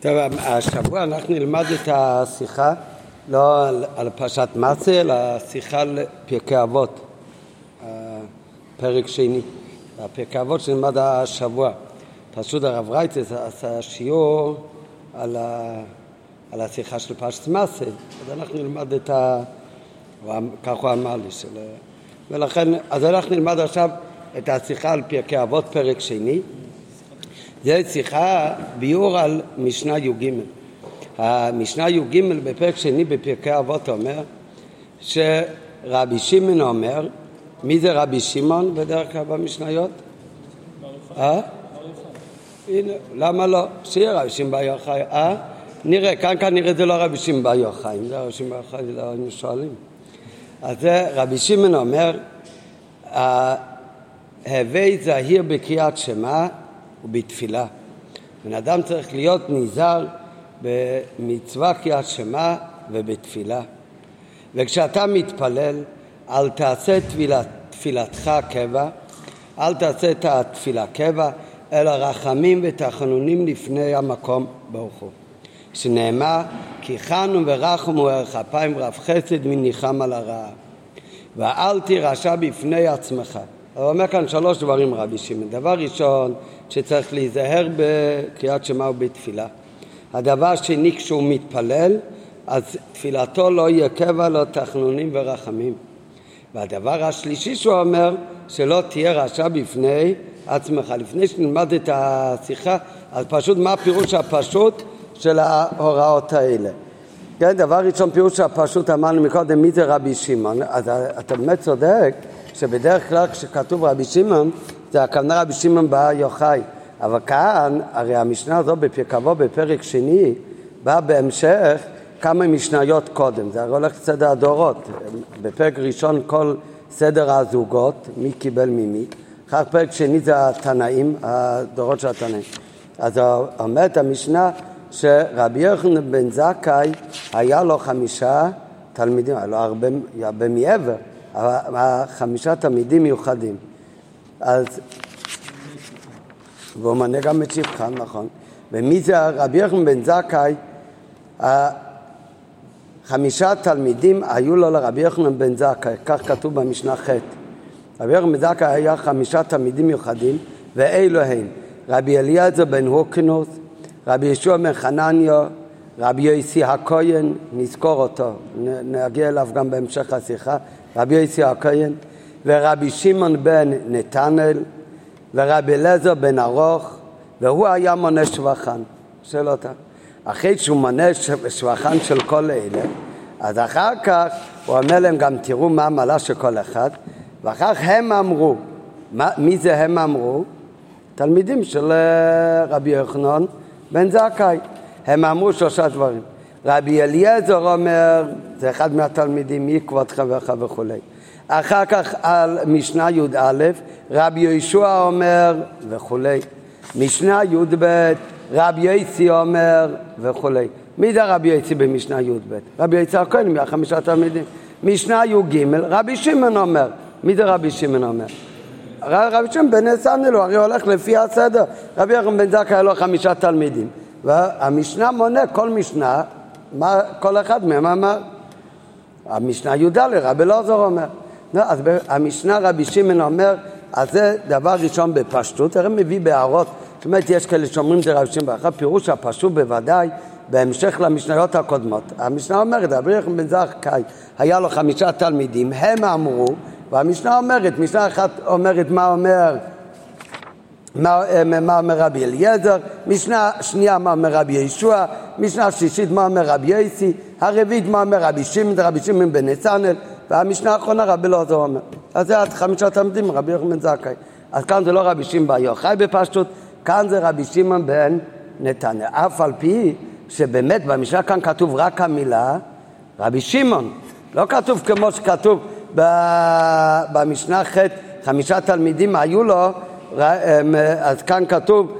טוב, השבוע אנחנו נלמד את השיחה, לא על, על פרשת מצה, אלא שיחה על פרקי אבות, פרק שני. הפרקי אבות שנלמד השבוע. פשוט הרב רייצס עשה שיעור על, ה, על השיחה של פרשת מצה, אז אנחנו נלמד את ה... כך הוא אמר לי, של, ולכן, אז אנחנו נלמד עכשיו את השיחה על פרקי אבות, פרק שני. זה שיחה, ביאור על משנה י"ג. המשנה י"ג בפרק שני בפרקי אבות אומר שרבי שמעון אומר, מי זה רבי שמעון בדרך כלל במשניות? אה? הנה, למה לא? שיהיה רבי שמעון בר יוחאי. אה? נראה, כאן כנראה זה לא רבי שמעון בר יוחאי, אם זה רבי שמעון בר יוחאי לא היינו שואלים. אז זה רבי שמעון אומר, הווי זהיר בקריאת שמע ובתפילה. בן אדם צריך להיות נזהר במצווה שמע ובתפילה. וכשאתה מתפלל, אל תעשה תפילת, תפילתך קבע, אל תעשה את התפילה קבע, אלא רחמים ותחנונים לפני המקום ברוך הוא. שנאמר, כי חנו ורחמו ערך אפיים ורב חסד מניחם על הרעה. ואל תירשע בפני עצמך. הוא אומר כאן שלוש דברים רבי שמעון. דבר ראשון, שצריך להיזהר בקריאת שמע ובתפילה. הדבר השני, כשהוא מתפלל, אז תפילתו לא יהיה קבע, לא תחנונים ורחמים. והדבר השלישי שהוא אומר, שלא תהיה רשע בפני עצמך. לפני שנלמד את השיחה, אז פשוט מה הפירוש הפשוט של ההוראות האלה. כן, דבר ראשון, פירוש הפשוט אמרנו מקודם, מי זה רבי שמעון? אז אתה באמת צודק שבדרך כלל כשכתוב רבי שמעון, זה הכוונה רבי שמעון בר יוחאי. אבל כאן, הרי המשנה הזו בפרקבו בפרק שני, באה בהמשך כמה משניות קודם, זה הרי הולך לסדר הדורות. בפרק ראשון כל סדר הזוגות, מי קיבל ממי. אחר פרק שני זה התנאים, הדורות של התנאים. אז אומרת המשנה שרבי יוחנן בן זכאי היה לו חמישה תלמידים, היה לו הרבה, הרבה מעבר, חמישה תלמידים מיוחדים. אז, והוא מנה גם את שבחן, נכון. ומי זה רבי יוחנן בן זכאי? חמישה תלמידים היו לו לרבי יוחנן בן זכאי, כך כתוב במשנה ח'. רבי יוחנן בן זכאי היה חמישה תלמידים מיוחדים, ואלו הם רבי אליעזר בן הוקנוס, רבי ישוע בן חנניה, רבי יוסי הכהן, נזכור אותו, נגיע אליו גם בהמשך השיחה, רבי יוסי הכהן, ורבי שמעון בן נתנאל, ורבי אליעזר בן ארוך, והוא היה מונה שבחן. שואל אותה. אחרי שהוא מונה שבחן של כל אלה, אז אחר כך הוא אומר להם גם תראו מה המעלה של כל אחד, ואחר כך הם אמרו, מה, מי זה הם אמרו? תלמידים של אה, רבי יוחנן בן זכאי. הם אמרו שלושה דברים. רבי אליעזר אומר, זה אחד מהתלמידים, מי כבוד חברך וכולי. אחר כך על משנה י"א, רבי יהושע אומר וכולי. משנה י"ב, רבי יצי אומר וכולי. מי זה רבי יצי במשנה י"ב? רבי יצי הכהן מהחמישה תלמידים. משנה י"ג, רבי שמעון אומר. מי זה רבי שמעון אומר? רבי שמעון בן סנדל, הוא הרי הולך לפי הסדר. רבי יחם בן זכאי היה לו חמישה תלמידים. והמשנה מונה כל משנה, מה כל אחד מהם אמר. המשנה י"ד, רבי אלעזר אומר. לא, אז המשנה רבי שמעון אומר, אז זה דבר ראשון בפשטות, הרי מביא בהערות, זאת אומרת יש כאלה שאומרים זה רבי שמעון פירוש הפשוט בוודאי, בהמשך למשניות הקודמות. המשנה אומרת, רבי יחם בן זכאי היה לו חמישה תלמידים, הם אמרו, והמשנה אומרת, משנה אחת אומרת מה אומר מה, מה אומר רבי אליעזר, משנה שנייה מה אומר רבי ישוע, משנה שלישית מה אומר רבי יסי, הרביעית מה אומר רבי שמעון, רבי שמעון בן נתנאל, והמשנה האחרונה רבי אלעזר אומר. אז זה חמישה תלמידים, רבי יוחנן זכאי. אז כאן זה לא רבי שמעון בר יוחאי בפשטות, כאן זה רבי שמעון בן נתנאל. אף על פי שבאמת במשנה כאן כתוב רק המילה רבי שמעון, לא כתוב כמו שכתוב במשנה ח' חמישה תלמידים היו לו, אז כאן כתוב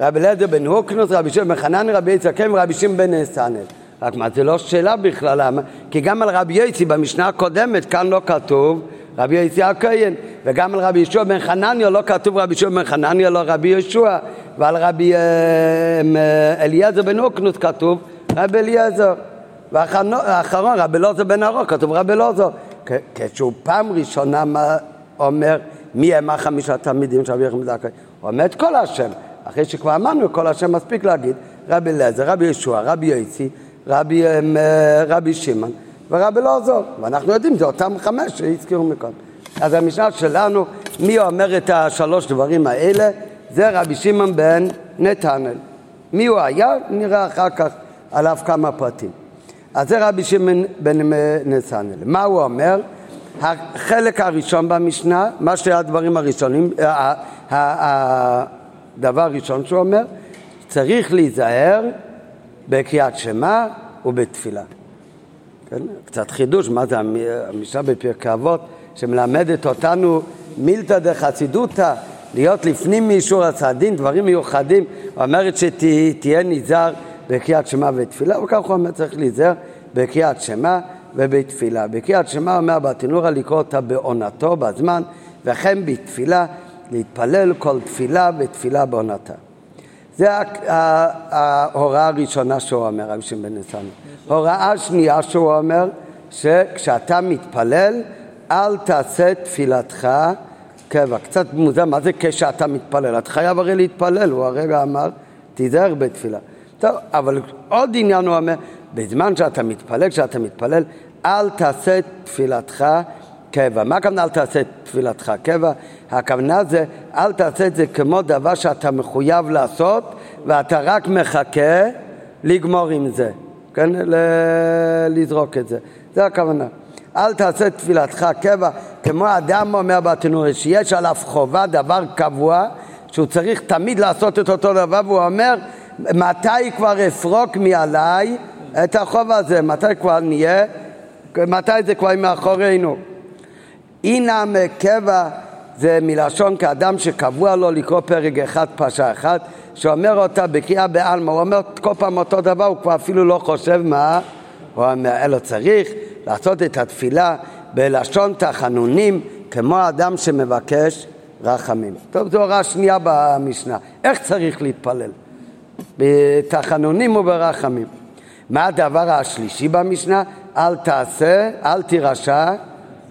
רבי אליעזר בן הוקנוס, רבי שמעון בן חנן, רבי יצחקים ורבי שמעון בן נתנאל. רק מה, זה לא שאלה בכלל, למה? כי גם על רבי יצי במשנה הקודמת, כאן לא כתוב רבי יצי הכהן, וגם על רבי ישוע בן חנניה לא כתוב רבי ישוע בן חנניה, לא רבי ישוע, ועל רבי אליעזר בן אוקנוס כתוב רבי אליעזר. ואחרון, רבי אלעזר בן ארוך, כתוב רבי אלעזר. כשהוא פעם ראשונה אומר מי הם החמישה תלמידים של רבי יחם זכאי, הוא אומר את כל השם. אחרי שכבר אמרנו כל השם מספיק להגיד רבי אליעזר, רבי ישוע, רבי יוסי, רבי, רבי שמעון ורבי אלעזר. ואנחנו יודעים, זה אותם חמש שהזכירו מקודם. אז המשנה שלנו, מי אומר את השלוש דברים האלה? זה רבי שמעון בן נתנאל. מי הוא היה? נראה אחר כך עליו כמה פרטים. אז זה רבי שמעון בן נתנאל. מה הוא אומר? החלק הראשון במשנה, מה שהדברים הראשונים, הדבר הראשון שהוא אומר, צריך להיזהר בקריאת שמע ובתפילה. כן? קצת חידוש, מה זה המשנה בפרקי אבות, שמלמדת אותנו מילתא דחסידותא, להיות לפנים מאישור הצעדים, דברים מיוחדים, אומרת שתהיה נזהר בקריאת שמע ותפילה, וכך הוא אומר צריך להיזהר בקריאת שמע ובתפילה. בקריאת שמע אומר בתנורה לקרוא אותה בעונתו, בזמן, וכן בתפילה, להתפלל כל תפילה ותפילה בעונתה. זה ההוראה הראשונה שהוא אומר, רבי שמעון בן ניסן. הוראה שנייה שהוא אומר, שכשאתה מתפלל, אל תעשה תפילתך קבע. קצת מוזר, מה זה כשאתה מתפלל? אתה חייב הרי להתפלל, הוא הרגע אמר, תיזהר בתפילה. טוב, אבל עוד עניין הוא אומר, בזמן שאתה מתפלל, כשאתה מתפלל, אל תעשה תפילתך קבע. מה הכוונה אל תעשה תפילתך קבע? הכוונה זה אל תעשה את זה כמו דבר שאתה מחויב לעשות ואתה רק מחכה לגמור עם זה, כן? לזרוק את זה. זה הכוונה. אל תעשה תפילתך קבע כמו אדם אומר בתנורי שיש עליו חובה, דבר קבוע, שהוא צריך תמיד לעשות את אותו דבר והוא אומר מתי כבר אפרוק מעליי את החוב הזה, מתי כבר נהיה, מתי זה כבר מאחורינו. אינם קבע זה מלשון כאדם שקבוע לו לקרוא פרק אחד, פרשה אחת, שאומר אותה בקריאה בעלמא, הוא אומר כל פעם אותו דבר, הוא כבר אפילו לא חושב מה הוא אומר, אלא צריך לעשות את התפילה בלשון תחנונים, כמו אדם שמבקש רחמים. טוב, זו הוראה שנייה במשנה. איך צריך להתפלל? בתחנונים וברחמים. מה הדבר השלישי במשנה? אל תעשה, אל תירשע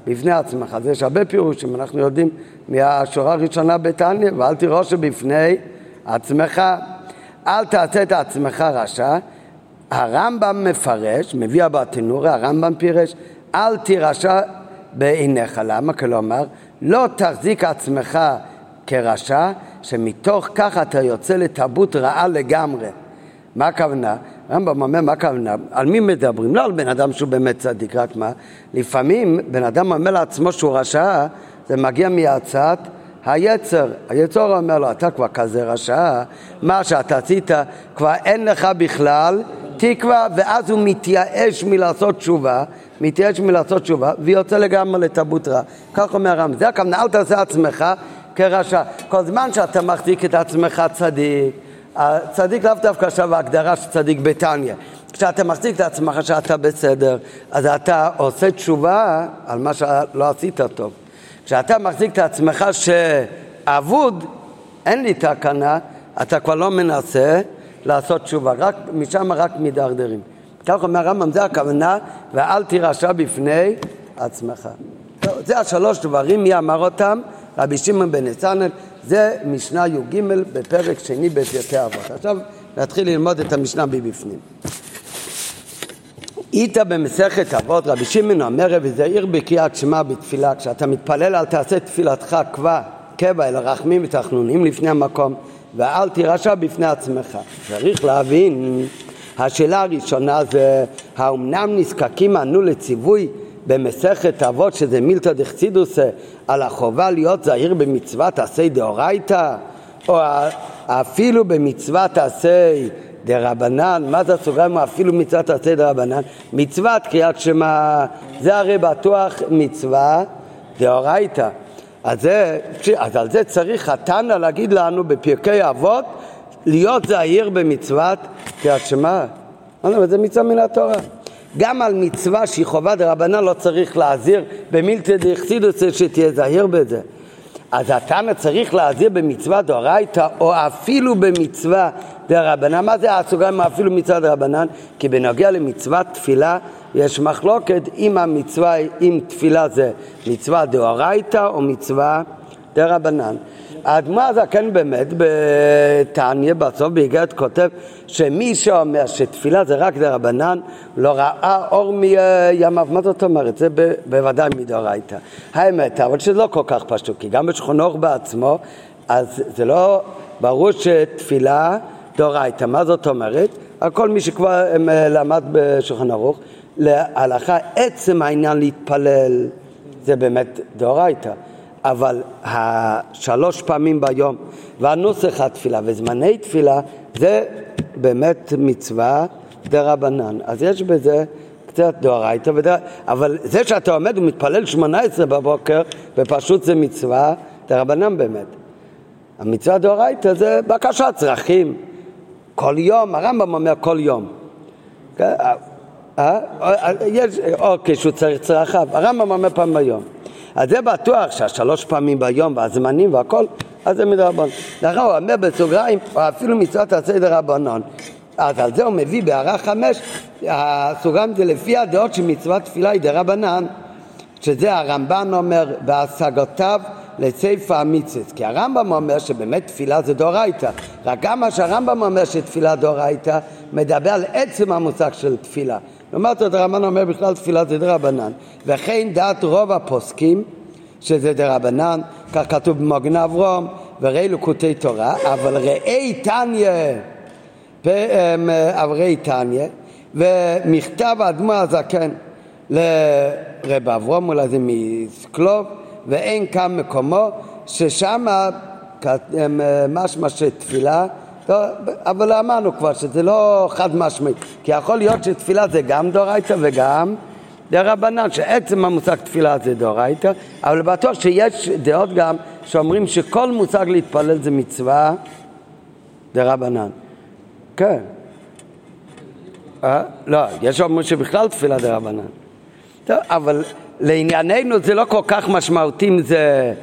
בפני עצמך. אז יש הרבה פירושים, אנחנו יודעים מהשורה הראשונה בתניא, ואל תירושע בפני עצמך. אל תעשה את עצמך רשע. הרמב"ם מפרש, מביא בתנורי, הרמב"ם פירש, אל תירשע בעיניך. למה? כלומר, לא תחזיק עצמך כרשע, שמתוך כך אתה יוצא לתרבות רעה לגמרי. מה הכוונה? רמב"ם אומר, מה הכוונה? על מי מדברים? לא על בן אדם שהוא באמת צדיק, רק מה? לפעמים בן אדם אומר לעצמו שהוא רשע, זה מגיע מהצעת היצר. היצר אומר לו, אתה כבר כזה רשע, מה שאתה עשית, כבר אין לך בכלל תקווה, ואז הוא מתייאש מלעשות תשובה, מתייאש מלעשות תשובה, ויוצא לגמרי לתרבות רע. כך אומר הרמב"ם, זה הכוונה, אל תעשה עצמך כרשע. כל זמן שאתה מחזיק את עצמך צדיק, הצדיק לאו דווקא עכשיו ההגדרה של צדיק בתניא. כשאתה מחזיק את עצמך שאתה בסדר, אז אתה עושה תשובה על מה שלא עשית טוב. כשאתה מחזיק את עצמך שאבוד, אין לי תקנה, אתה כבר לא מנסה לעשות תשובה, רק, משם רק מידרדרים. כך אומר הרמב"ם, זה הכוונה, ואל תירשע בפני עצמך. טוב, זה השלוש דברים, מי אמר אותם? רבי שמעון בן נתנאל, זה משנה י"ג בפרק שני בפרקי אבות. עכשיו נתחיל ללמוד את המשנה מבפנים. איתה במסכת אבות, רבי שמעון אומר, וזהיר בקריאת שמע בתפילה, כשאתה מתפלל אל תעשה תפילתך קבע, קבע, אלא רחמים ותחנונים לפני המקום, ואל תירשע בפני עצמך. צריך להבין, השאלה הראשונה זה, האומנם נזקקים אנו לציווי במסכת אבות, שזה מילתא דחסידוס, על החובה להיות זהיר במצוות עשי דאורייתא, או אפילו במצוות עשי דרבנן, מה זה הסוגריים אפילו מצוות עשי דרבנן? מצוות קריאת שמע, זה הרי בטוח מצווה דאורייתא. אז, זה, אז על זה צריך התנא להגיד לנו בפרקי אבות להיות זהיר במצוות קריאת שמע. זה מצווה מן התורה. גם על מצווה שהיא חובה דרבנן לא צריך להזהיר במילתא דאכסידוס שתהיה זהיר בזה. אז התנא צריך להזהיר במצווה דאורייתא או אפילו במצווה דרבנן. מה זה הסוגריים אפילו מצווה דרבנן? כי בנוגע למצוות תפילה יש מחלוקת אם המצווה, אם תפילה זה מצווה דאורייתא או מצווה דרבנן. האדמו"ר הזקן באמת בתניא בסוף באיגרת כותב שמי שאומר שתפילה זה רק דרבנן לא ראה אור מימיו, מה זאת אומרת? זה בוודאי מדאורייתא. האמת, אבל שזה לא כל כך פשוט, כי גם אור בעצמו, אז זה לא ברור שתפילה דאורייתא, מה זאת אומרת? כל מי שכבר למד בשולחן ערוך, להלכה עצם העניין להתפלל זה באמת דאורייתא. אבל השלוש פעמים ביום והנוסח התפילה וזמני תפילה זה באמת מצווה דה רבנן. אז יש בזה קצת דאורייתא, אבל זה שאתה עומד ומתפלל שמונה עשרה בבוקר ופשוט זה מצווה דה רבנן באמת. המצווה דאורייתא זה בקשת צרכים. כל יום, הרמב"ם אומר כל יום. אה? אה? אה? יש, או כשהוא צריך צרכיו, הרמב"ם אומר פעם ביום. אז זה בטוח שהשלוש פעמים ביום והזמנים והכל, אז זה מדרבנן. לכן הוא אומר בסוגריים, או אפילו מצוות הסדר רבנון. אז על זה הוא מביא בהערה חמש, הסוגריים זה לפי הדעות שמצוות תפילה היא דרבנן, שזה הרמב"ן אומר, בהשגותיו לסייפה המצוות. כי הרמב"ם אומר שבאמת תפילה זה דאורייתא, רק גם מה שהרמב"ם אומר שתפילה דאורייתא, מדבר על עצם המושג של תפילה. לעומת זאת הרמב"ן אומר בכלל תפילה זה דרבנן. וכן דעת רוב הפוסקים שזה דרבנן כך כתוב במוגן אברום וראי לקוטי תורה אבל ראי תניא ואברי תניא ומכתב האדמו"ר הזקן לרב אברום אולי זה מסקלוב ואין כאן מקומו ששם משמע שתפילה אבל אמרנו כבר שזה לא חד משמעית, כי יכול להיות שתפילה זה גם דאורייתא וגם דרבנן, שעצם המושג תפילה זה דאורייתא, אבל בטוח שיש דעות גם שאומרים שכל מושג להתפלל זה מצווה דרבנן. כן. אה? לא, יש אומרים שבכלל תפילה דרבנן. טוב, אבל לענייננו זה לא כל כך משמעותי אם זה...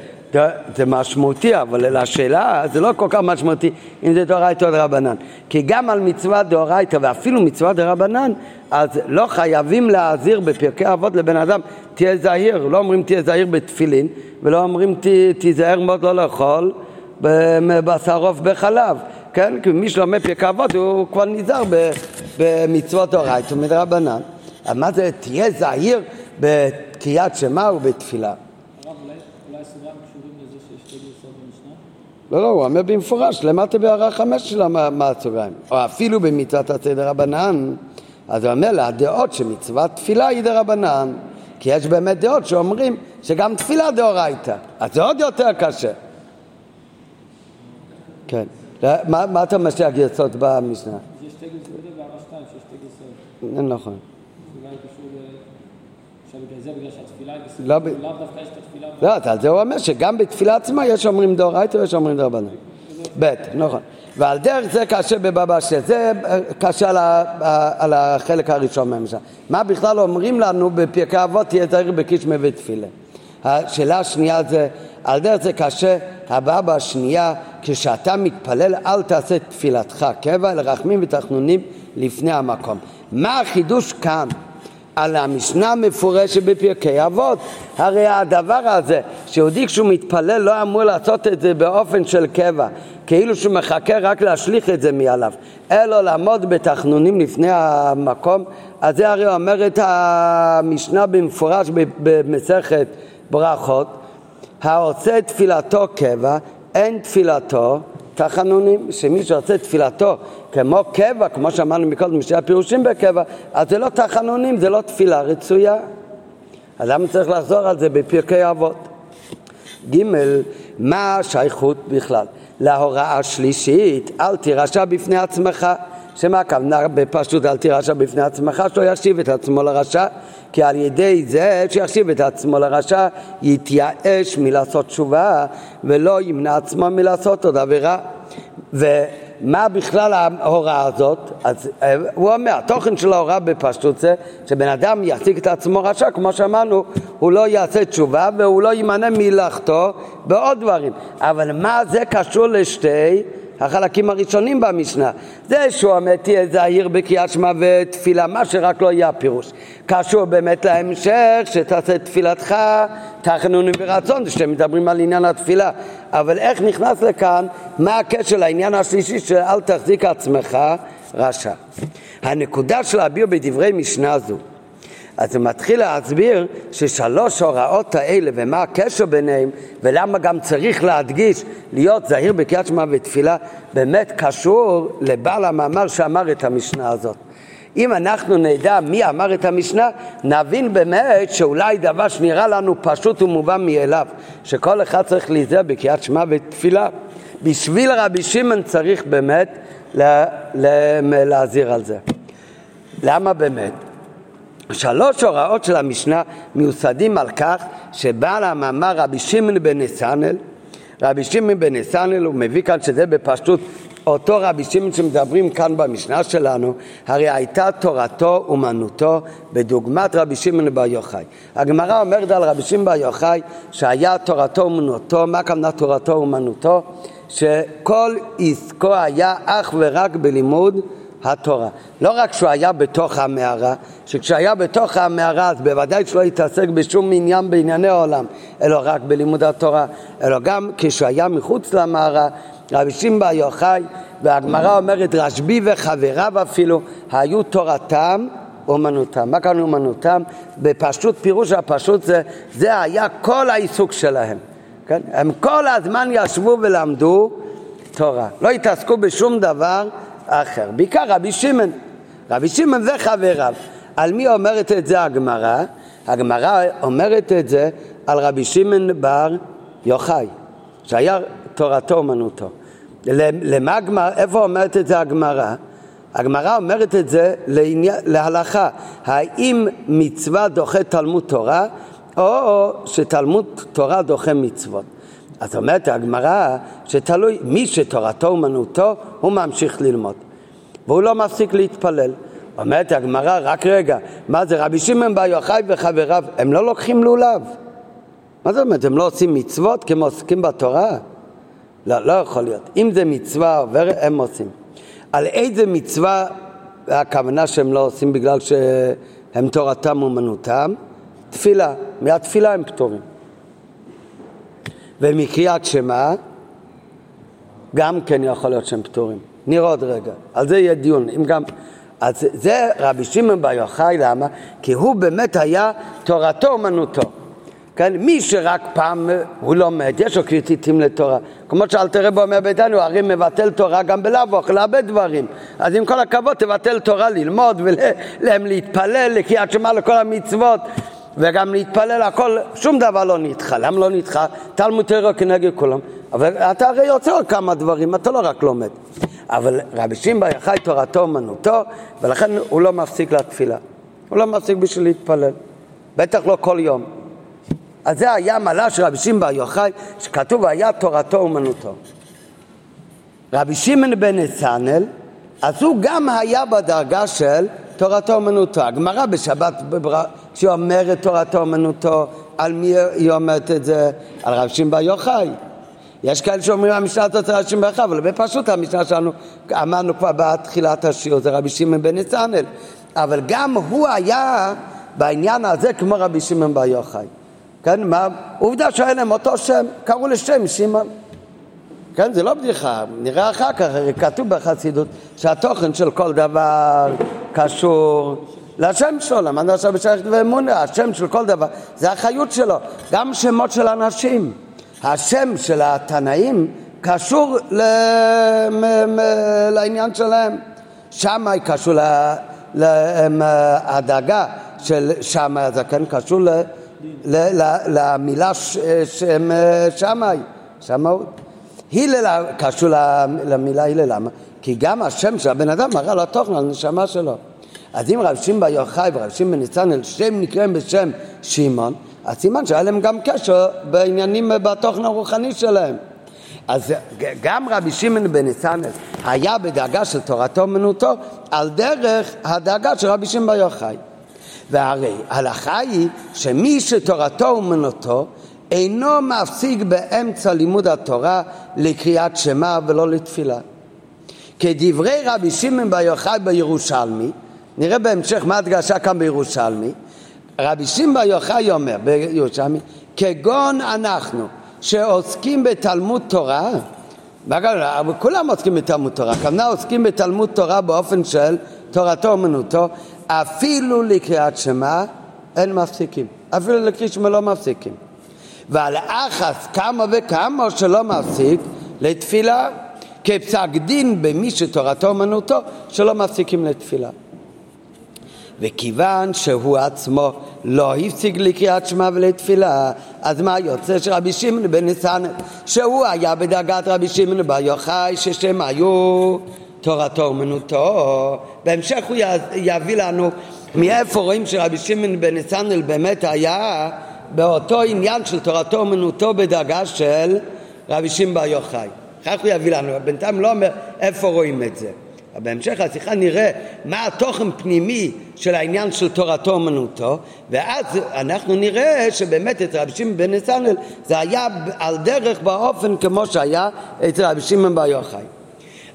זה משמעותי, אבל לשאלה זה לא כל כך משמעותי אם זה דאורייתא או דרבנן. כי גם על מצווה דאורייתא ואפילו מצווה דרבנן, אז לא חייבים להזהיר בפרקי אבות לבן אדם, תהיה זהיר, לא אומרים תהיה זהיר בתפילין, ולא אומרים תיזהר מאוד לא לאכול בשר עוף בחלב. כן? כי מי שלומד פרקי אבות הוא כבר נזהר במצוות דאורייתא ומדרבנן. אז מה זה תהיה זהיר בקריאת שמע ובתפילה? לא, לא, הוא אומר במפורש, למטה בהערה חמש של הסוגריים. או אפילו במצוות הסדר רבנן, אז הוא אומר לה, הדעות שמצוות תפילה היא דרבנן. כי יש באמת דעות שאומרים שגם תפילה דאורייתא, אז זה עוד יותר קשה. כן. מה, מה אתה משאיר הגרסות במשנה? יש שתי גרסות והערה שתיים, שיש שתי גרסות. נכון. לא, לאו דווקא יש את התפילה. לא, על זה הוא אומר שגם בתפילה עצמה יש אומרים דאורייתא ויש אומרים דרבנן. ב', נכון. ועל דרך זה קשה בבבא שלי, זה אה, קשה על, על החלק הראשון מהמשנה. מה בכלל אומרים לנו בפרקי אבות תהיה זהיר בקישמי ותפילה. השאלה השנייה זה, על דרך זה קשה, הבאה בשנייה, כשאתה מתפלל אל תעשה תפילתך קבע, אלא רחמים ותחנונים לפני המקום. מה החידוש כאן? על המשנה המפורשת בפרקי אבות. הרי הדבר הזה, שיהודי כשהוא מתפלל לא אמור לעשות את זה באופן של קבע, כאילו שהוא מחכה רק להשליך את זה מעליו, אלא לעמוד בתחנונים לפני המקום, אז זה הרי אומרת המשנה במפורש במסכת ברכות, העושה תפילתו קבע, אין תפילתו תחנונים, שמי שעושה תפילתו כמו קבע, כמו שאמרנו מקודם, שהיה פירושים בקבע, אז זה לא תחנונים, זה לא תפילה רצויה. אז למה צריך לחזור על זה בפרקי אבות? ג', מה השייכות בכלל? להוראה השלישית, אל תירשע בפני עצמך. שמה הכוונה בפשוט אל תירשע בפני עצמך, שלא ישיב את עצמו לרשע, כי על ידי זה שיחשיב את עצמו לרשע, יתייאש מלעשות תשובה ולא ימנע עצמו מלעשות עוד עבירה. ו... מה בכלל ההוראה הזאת? אז אה, הוא אומר, התוכן של ההוראה בפשטות זה שבן אדם יחזיק את עצמו רשע, כמו שאמרנו, הוא לא יעשה תשובה והוא לא יימנע מלאכתו בעוד דברים. אבל מה זה קשור לשתי החלקים הראשונים במשנה. זה שהוא אומר תהיה זהיר בקריאת שמע ותפילה, מה שרק לא יהיה הפירוש. קשור באמת להמשך, שתעשה תפילתך תחנונים ברצון, שאתם מדברים על עניין התפילה. אבל איך נכנס לכאן, מה הקשר לעניין השלישי של אל תחזיק עצמך רשע. הנקודה של להביע בדברי משנה זו אז הוא מתחיל להסביר ששלוש הוראות האלה ומה הקשר ביניהם ולמה גם צריך להדגיש להיות זהיר בקריאת שמע ותפילה באמת קשור לבעל המאמר שאמר את המשנה הזאת. אם אנחנו נדע מי אמר את המשנה, נבין באמת שאולי דבר שנראה לנו פשוט ומובן מאליו, שכל אחד צריך להיזהר בקריאת שמע ותפילה. בשביל רבי שמעון צריך באמת להזהיר על זה. למה באמת? שלוש הוראות של המשנה מיוסדים על כך שבעל המאמר רבי שמעון בן נסנל, רבי שמעון בן נסנל הוא מביא כאן שזה בפשטות אותו רבי שמעון שמדברים כאן במשנה שלנו, הרי הייתה תורתו אומנותו בדוגמת רבי שמעון בר יוחאי. הגמרא אומרת על רבי שמעון בר יוחאי שהיה תורתו אומנותו, מה כמנה תורתו אומנותו? שכל עסקו היה אך ורק בלימוד התורה. לא רק שהוא היה בתוך המערה, שכשהיה בתוך המערה אז בוודאי שלא התעסק בשום עניין בענייני העולם, אלא רק בלימוד התורה, אלא גם כשהוא היה מחוץ למערה, רבי שמבה יוחאי, והגמרא אומרת רשב"י וחבריו אפילו, היו תורתם אומנותם. מה כאן אומנותם? בפשוט, פירוש הפשוט זה, זה היה כל העיסוק שלהם. כן? הם כל הזמן ישבו ולמדו תורה. לא התעסקו בשום דבר אחר. בעיקר רבי שמעון. רבי שמעון וחבריו. על מי אומרת את זה הגמרא? הגמרא אומרת את זה על רבי שמעון בר יוחאי, שהיה תורתו אומנותו. למה הגמרא, איפה אומרת את זה הגמרא? הגמרא אומרת את זה להלכה, האם מצווה דוחה תלמוד תורה או שתלמוד תורה דוחה מצוות. אז אומרת הגמרא שתלוי, מי שתורתו אומנותו, הוא ממשיך ללמוד. והוא לא מפסיק להתפלל. אומרת הגמרא, רק רגע, מה זה רבי שמעון בר יוחאי וחבריו, הם לא לוקחים לולב. מה זאת אומרת, הם לא עושים מצוות כמו עוסקים בתורה? לא, לא יכול להיות. אם זה מצווה עוברת, הם עושים. על איזה מצווה הכוונה שהם לא עושים בגלל שהם תורתם אומנותם? תפילה. מהתפילה הם פטורים. ומקריאת שמע, גם כן יכול להיות שהם פטורים. נראה עוד רגע. על זה יהיה דיון. אם גם... אז זה רבי שמעון בר יוחאי, למה? כי הוא באמת היה תורתו אומנותו. כן? מי שרק פעם הוא לומד, יש לו קריטיטים לתורה. כמו שאלתר רב אומר ביתנו, הרי מבטל תורה גם אוכל, להרבה דברים. אז עם כל הכבוד תבטל תורה ללמוד ולהם להתפלל, לקריאת שמע לכל המצוות. וגם להתפלל הכל, שום דבר לא נדחה. למה לא נדחה? תלמוד תראה כנגד כולם. אבל אתה הרי יוצא עוד כמה דברים, אתה לא רק לומד. אבל רבי שמעון יחי תורתו אומנותו, ולכן הוא לא מפסיק לתפילה. הוא לא מפסיק בשביל להתפלל. בטח לא כל יום. אז זה היה מעלה של רבי שמעון יוחאי, שכתוב היה תורתו אומנותו. רבי שמעון בן נתנאל, אז הוא גם היה בדרגה של תורתו אומנותו. הגמרא בשבת, שהיא אומרת תורתו אומנותו, על מי היא אומרת את זה? על רבי שמעון בר יוחאי. יש כאלה שאומרים המשנה הזאת רבי שמעון בר יוחאי, אבל בפשוט המשנה שלנו, אמרנו כבר בתחילת השיעור, זה רבי שמעון בן נתנאל. אבל גם הוא היה בעניין הזה כמו רבי שמעון בר יוחאי. כן, מה? עובדה שהיה להם אותו שם, קראו לשם שמעון. כן, זה לא בדיחה, נראה אחר כך, הרי כתוב בחסידות שהתוכן של כל דבר קשור לשם שלו, למה אני עכשיו בשייכת ואמונה, השם של כל דבר, זה החיות שלו, גם שמות של אנשים. השם של התנאים קשור ל... לעניין שלהם. שמאי קשור להדאגה של שמאי הזקן, קשור ל... למילה שם שמאי, שמאות. הלל קשור למילה הלל, למה? כי גם השם של הבן אדם מראה לו תוכן על הנשמה שלו. אז אם רב שמעון בר יוחאי ורב שמעון בן ניצן שם נקראים בשם שמעון, אז סימן שהיה להם גם קשר בעניינים בתוכן הרוחני שלהם. אז גם רבי שמעון בן היה בדאגה של תורתו אומנותו על דרך הדאגה של רבי שמעון בר יוחאי. והרי ההלכה היא שמי שתורתו אומנותו אינו מפסיק באמצע לימוד התורה לקריאת שמע ולא לתפילה. כדברי רבי שמעון בר יוחאי בירושלמי, נראה בהמשך מה הדגשה כאן בירושלמי, רבי שמעון יוחאי אומר בירושלמי, כגון אנחנו שעוסקים בתלמוד תורה, כולם עוסקים בתלמוד תורה, כמובן עוסקים בתלמוד תורה באופן של תורתו אומנותו, אפילו לקריאת שמע אין מפסיקים, אפילו לקריאת שמע לא מפסיקים. ועל אחס כמה וכמה שלא מפסיק לתפילה, כפסק דין במי שתורתו אומנותו שלא מפסיקים לתפילה. וכיוון שהוא עצמו לא הפסיק לקריאת שמע ולתפילה, אז מה יוצא שרבי שמעון בן ניסן, שהוא היה בדרגת רבי שמעון בר יוחאי, ששם היו תורתו אומנותו. בהמשך הוא יביא לנו מאיפה רואים שרבי שמעון בן ניסן באמת היה באותו עניין של תורתו אומנותו בדרגה של רבי שמעון בר יוחאי. כך הוא יביא לנו, בינתיים לא אומר איפה רואים את זה. בהמשך השיחה נראה מה התוכן פנימי של העניין של תורתו אומנותו ואז אנחנו נראה שבאמת אצל רבי שמעון בן נסנל זה היה על דרך באופן כמו שהיה אצל רבי שמעון בר יוחאי.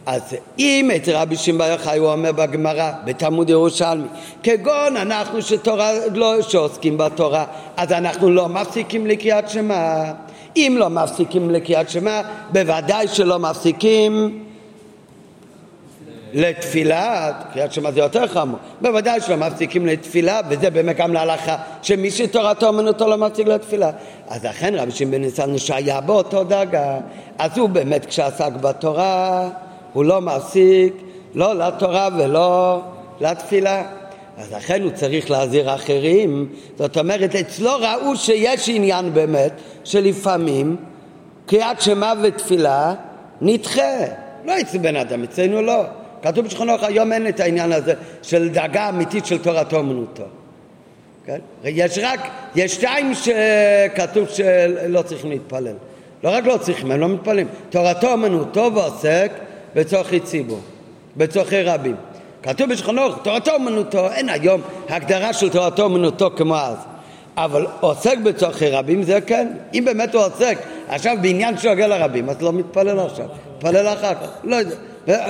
אז אם אצל רבי שמעון בר יוחאי הוא אומר בגמרא בתלמוד ירושלמי כגון אנחנו שתורה, לא, שעוסקים בתורה אז אנחנו לא מפסיקים לקריאת שמע. אם לא מפסיקים לקריאת שמע בוודאי שלא מפסיקים לתפילה, קריאת שמע זה יותר חמור, בוודאי שלא מפסיקים לתפילה, וזה באמת גם להלכה, שמי שתורתו אומנותו לא מפסיק לתפילה. אז לכן רבי שמעון בן ניסן שהיה באותו דרגה, אז הוא באמת כשעסק בתורה, הוא לא מפסיק לא לתורה ולא לתפילה. אז לכן הוא צריך להזהיר אחרים, זאת אומרת אצלו ראו שיש עניין באמת שלפעמים קריאת שמע ותפילה נדחה, לא אצל בן אדם, אצלנו לא. כתוב בשכונות היום אין את העניין הזה של דאגה אמיתית של תורתו אומנותו. כן? יש רק, יש שתיים שכתוב שלא צריכים להתפלל. לא רק לא צריכים, הם לא מתפללים. תורתו אומנותו ועוסק בצורכי ציבור, בצורכי רבים. כתוב בשכונות, תורתו אומנותו, אין היום הגדרה של תורתו אומנותו כמו אז. אבל עוסק בצורכי רבים זה כן. אם באמת הוא עוסק עכשיו בעניין שנוגע לרבים, אז לא מתפלל עכשיו, מתפלל אחר כך. לא יודע.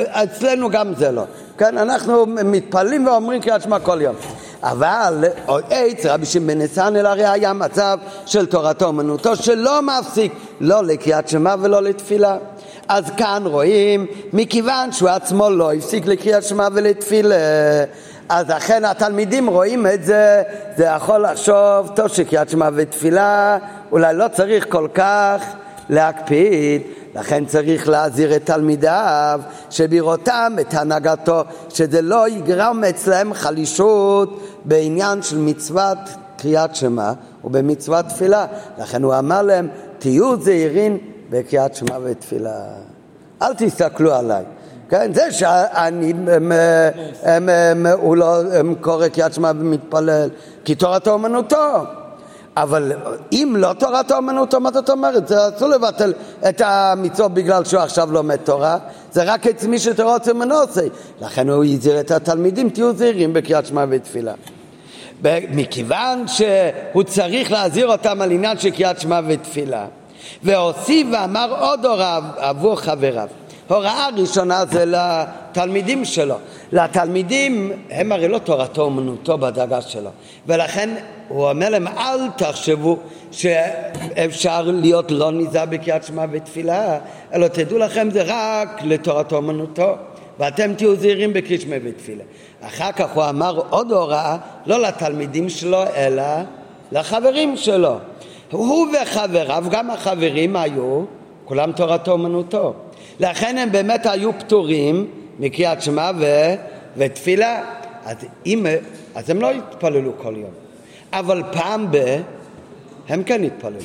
אצלנו גם זה לא. כן, אנחנו מתפללים ואומרים קריאת שמע כל יום. אבל עץ רבי שמעון ניסן הרי היה מצב של תורתו אומנותו שלא מפסיק לא לקריאת שמע ולא לתפילה. אז כאן רואים, מכיוון שהוא עצמו לא הפסיק לקריאת שמע ולתפילה, אז אכן התלמידים רואים את זה, זה יכול לחשוב, טוב שקריאת שמע ותפילה, אולי לא צריך כל כך להקפיד, לכן צריך להזהיר את תלמידיו שבראותם את הנהגתו, שזה לא יגרם אצלם חלישות בעניין של מצוות קריאת שמע ובמצוות תפילה. לכן הוא אמר להם, תהיו זהירים בקריאת שמע ותפילה. אל תסתכלו עליי. כן, זה שאני, הוא לא קורא קריאת שמע ומתפלל, כי תורתו אומנותו. אבל אם לא תורת האומנות, מה זאת אומרת? אסור לבטל את המצוות בגלל שהוא עכשיו לומד תורה, זה רק את מי שתורת אומנות עושה. לכן הוא הזהיר את התלמידים, תהיו זהירים בקריאת שמע ותפילה. מכיוון שהוא צריך להזהיר אותם על עניין של קריאת שמע ותפילה, והוסיף ואמר עוד הוריו עבור חבריו. הוראה ראשונה זה לתלמידים שלו. לתלמידים, הם הרי לא תורתו אומנותו בדאגה שלו, ולכן הוא אומר להם, אל תחשבו שאפשר להיות לא ניזהר בקריאת שמע ותפילה, אלא תדעו לכם זה רק לתורתו אומנותו, ואתם תהיו זהירים בקריאת שמע ותפילה. אחר כך הוא אמר עוד הוראה, לא לתלמידים שלו, אלא לחברים שלו. הוא וחבריו, גם החברים היו, כולם תורתו אומנותו. לכן הם באמת היו פטורים מקריאת שמע ו... ותפילה. אז, אם... אז הם לא התפללו כל יום. אבל פעם ב... הם כן התפללו.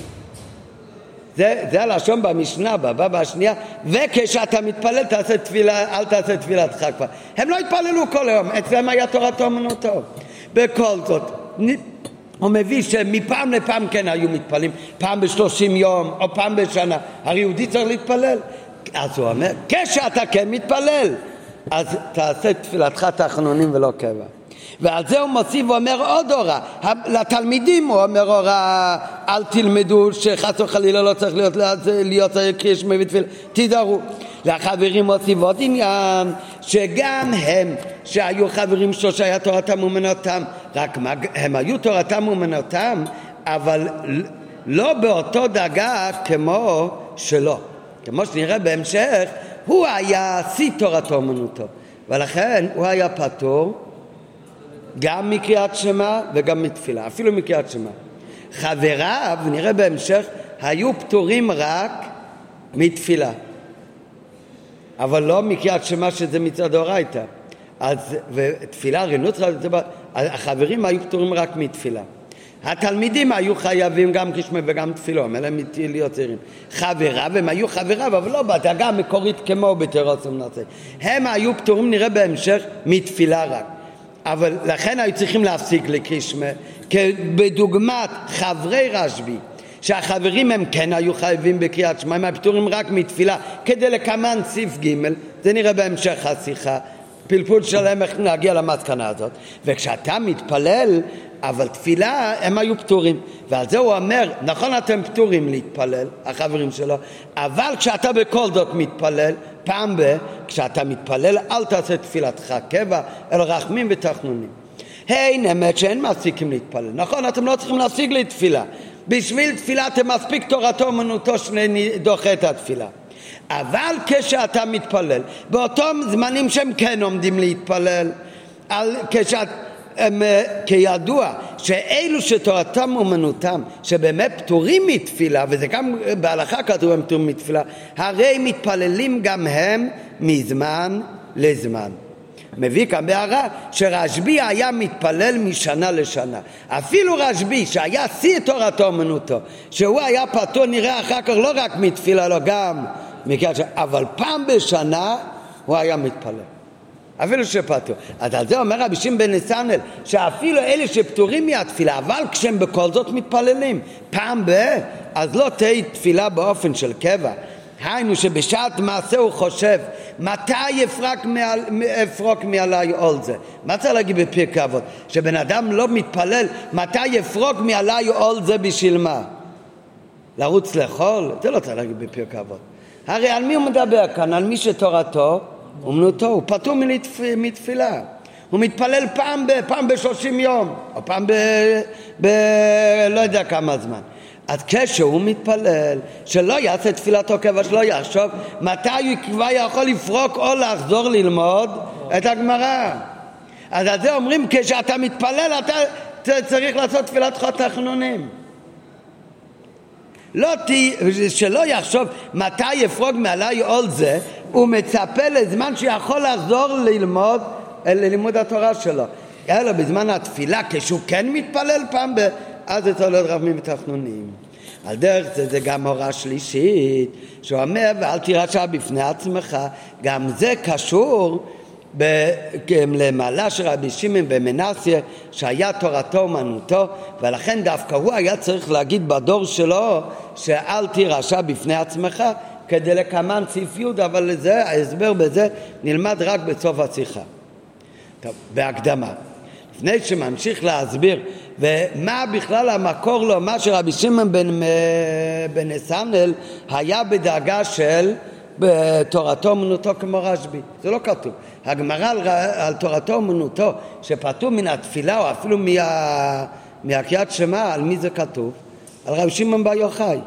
זה, זה הלשון במשנה, בבבא השנייה, וכשאתה מתפלל תעשה תפילה, אל תעשה תפילתך כבר. הם לא התפללו כל היום, אצלם היה תורתו אומנותו. בכל זאת, הוא מביא שמפעם לפעם כן היו מתפללים, פעם בשלושים יום או פעם בשנה, הרי יהודי צריך להתפלל. אז הוא אומר, כשאתה כן מתפלל, אז תעשה תפילתך תחנונים ולא קבע. ועל זה הוא מוסיף ואומר עוד הוראה, לתלמידים הוא אומר הוראה, אל תלמדו שחס וחלילה לא צריך להיות, להיות קריש מביא תפילה, תיזהרו. לחברים מוסיף עוד עניין, שגם הם שהיו חברים שלו שהיה תורתם אומנותם, רק מה, הם היו תורתם אומנותם, אבל לא באותו דרגה כמו שלו. כמו שנראה בהמשך, הוא היה שיא תורתו אומנותו, ולכן הוא היה פטור גם מקריאת שמע וגם מתפילה, אפילו מקריאת שמע. חבריו, נראה בהמשך, היו פטורים רק מתפילה, אבל לא מקריאת שמע שזה מצד אורייתא. אז, ותפילה, רנוצרה, החברים היו פטורים רק מתפילה. התלמידים היו חייבים גם קשמי וגם תפילו, אלא הם להיות צעירים. חבריו, הם היו חבריו, אבל לא בדאגה המקורית כמו בתירוץ ומנצח. הם היו פטורים, נראה בהמשך, מתפילה רק. אבל לכן היו צריכים להפסיק לקרישמה, בדוגמת חברי רשב"י, שהחברים הם כן היו חייבים בקריאת שמע, הם היו פטורים רק מתפילה, כדי לקמן סעיף ג', זה נראה בהמשך השיחה. פלפול שלהם איך להגיע למסקנה הזאת. וכשאתה מתפלל, אבל תפילה הם היו פטורים. ועל זה הוא אומר, נכון אתם פטורים להתפלל, החברים שלו, אבל כשאתה בכל זאת מתפלל, פעם ב... כשאתה מתפלל אל תעשה תפילתך קבע, אלא רחמים ותחנונים. אין אמת שאין מפסיקים להתפלל. נכון, אתם לא צריכים להפסיק לתפילה. בשביל תפילה אתם מספיק תורתו אומנותו שדוחה את התפילה. אבל כשאתה מתפלל, באותם זמנים שהם כן עומדים להתפלל, על, כשאת, הם, אה, כידוע שאלו שתורתם אומנותם, שבאמת פטורים מתפילה, וזה גם בהלכה כתוב הם פטורים מתפילה, הרי מתפללים גם הם מזמן לזמן. מביא כאן בהערה שרשב"י היה מתפלל משנה לשנה. אפילו רשב"י שהיה שיא תורתו אומנותו, שהוא היה פטור נראה אחר כך לא רק מתפילה, אלא גם שמע, אבל פעם בשנה הוא היה מתפלל. אפילו שפטור. אז על זה אומר רבי שמעון בן נסנל, שאפילו אלה שפטורים מהתפילה, אבל כשהם בכל זאת מתפללים, פעם ב... אז לא תהיה תפילה באופן של קבע. היינו שבשעת מעשה הוא חושב מתי יפרק מעל, אפרוק מעלי עול זה מה צריך להגיד בפרקי אבות? שבן אדם לא מתפלל מתי יפרוק מעלי עול זה בשביל מה? לרוץ לאכול? זה לא צריך להגיד בפרקי אבות הרי על מי הוא מדבר כאן? על מי שתורתו אומנותו, הוא פטור. מתפילה. הוא מתפלל פעם, ב... פעם בשלושים יום, או פעם ב... ב... לא יודע כמה זמן. אז כשהוא מתפלל, שלא יעשה תפילתו כיוון שלא יחשוב מתי הוא כבר יכול לפרוק או לחזור ללמוד את הגמרא. אז על זה אומרים, כשאתה מתפלל אתה צריך לעשות תפילת תחנונים. לא ת... שלא יחשוב מתי יפרוג מעלי עול זה, הוא מצפה לזמן שיכול לחזור ללמוד, ללימוד התורה שלו. אלא בזמן התפילה, כשהוא כן מתפלל פעם ב... אז זה צריך להיות רבים ותחנונים. על דרך זה זה גם הוראה שלישית, שהוא אומר ואל תירשע בפני עצמך, גם זה קשור למעלה של רבי שמעון במנסיה שהיה תורתו אומנותו ולכן דווקא הוא היה צריך להגיד בדור שלו שאל תירשע בפני עצמך כדי לקמן סעיף י' אבל לזה, ההסבר בזה נלמד רק בסוף השיחה. טוב, בהקדמה. לפני שממשיך להסביר ומה בכלל המקור לו, מה שרבי שמעון בן, בן סנל היה בדאגה של בתורתו אומנותו כמו רשב"י, זה לא כתוב. הגמרא על, על תורתו אומנותו, שפטור מן התפילה או אפילו מה, מהקריאת שמע, על מי זה כתוב? על רבי שמעון בר יוחאי.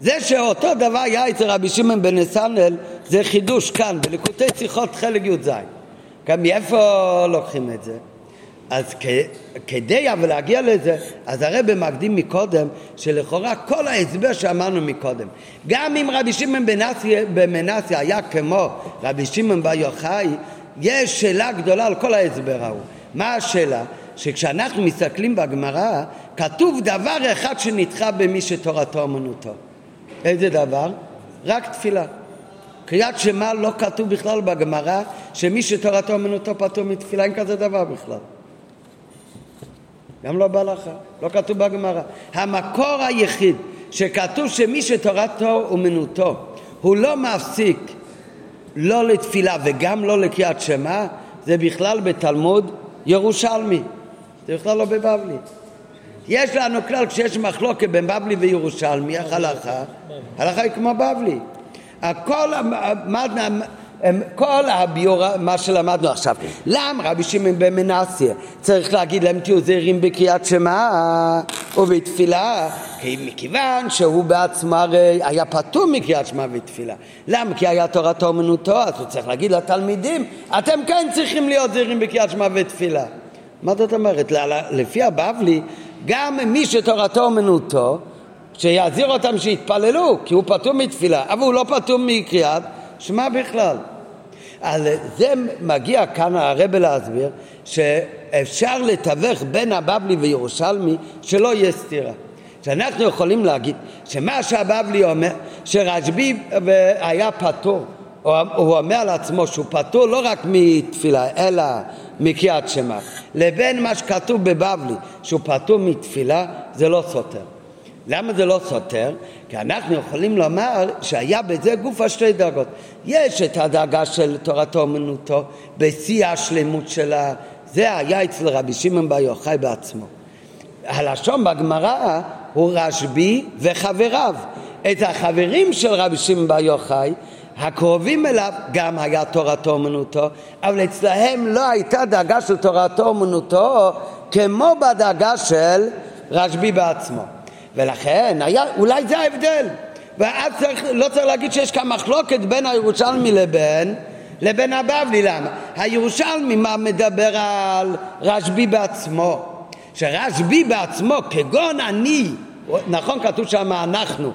זה שאותו דבר היה אצל רבי שמעון בן נסנל זה חידוש כאן, בליקוטי שיחות חלק י"ז. גם מאיפה לוקחים את זה? אז כדי אבל להגיע לזה, אז הרב מקדים מקודם, שלכאורה כל ההסבר שאמרנו מקודם, גם אם רבי שמעון במנסיה היה כמו רבי שמעון בר יוחאי, יש שאלה גדולה על כל ההסבר ההוא. מה השאלה? שכשאנחנו מסתכלים בגמרא, כתוב דבר אחד שנדחה במי שתורתו אומנותו. איזה דבר? רק תפילה. קריאת שמע לא כתוב בכלל בגמרא שמי שתורתו אומנותו פטור מתפילה, אין כזה דבר בכלל. גם לא בהלכה, לא כתוב בגמרא. המקור היחיד שכתוב שמי שתורתו אומנותו הוא לא מפסיק לא לתפילה וגם לא לקריאת שמע, זה בכלל בתלמוד ירושלמי, זה בכלל לא בבבלי. יש לנו כלל, כשיש מחלוקת בין בבלי וירושלמי, איך הלכה? הלכה היא כמו בבלי. הכל, כל הביור, מה שלמדנו עכשיו. למה רבי שמעון בן מנסיה צריך להגיד להם תהיו זהירים בקריאת שמע ובתפילה? כי מכיוון שהוא בעצמו הרי היה פטור מקריאת שמע ותפילה. למה? כי היה תורתו אומנותו, אז הוא צריך להגיד לתלמידים, אתם כן צריכים להיות זהירים בקריאת שמע ותפילה. מה זאת אומרת? לפי הבבלי, גם מי שתורתו אומנותו, שיעזיר אותם שיתפללו, כי הוא פטור מתפילה, אבל הוא לא פטור מקריאת שמע בכלל. על זה מגיע כאן הרבה להסביר שאפשר לתווך בין הבבלי וירושלמי שלא יהיה סתירה. שאנחנו יכולים להגיד שמה שהבבלי אומר, שרשב"י היה פטור, הוא אומר על עצמו שהוא פטור לא רק מתפילה אלא מקריאת שמע, לבין מה שכתוב בבבלי שהוא פטור מתפילה זה לא סותר. למה זה לא סותר? כי אנחנו יכולים לומר שהיה בזה גוף השתי דרגות. יש את הדאגה של תורתו אומנותו בשיא השלמות שלה, זה היה אצל רבי שמעון בר יוחאי בעצמו. הלשון בגמרא הוא רשב"י וחבריו. את החברים של רבי שמעון בר יוחאי הקרובים אליו גם היה תורתו אומנותו, אבל אצלהם לא הייתה דאגה של תורתו אומנותו כמו בדאגה של רשב"י בעצמו. ולכן היה, אולי זה ההבדל. ואז צריך, לא צריך להגיד שיש כאן מחלוקת בין הירושלמי לבין, לבין הבבלי. למה? הירושלמי מה מדבר על רשב"י בעצמו. שרשב"י בעצמו, כגון אני, נכון כתוב שם אנחנו,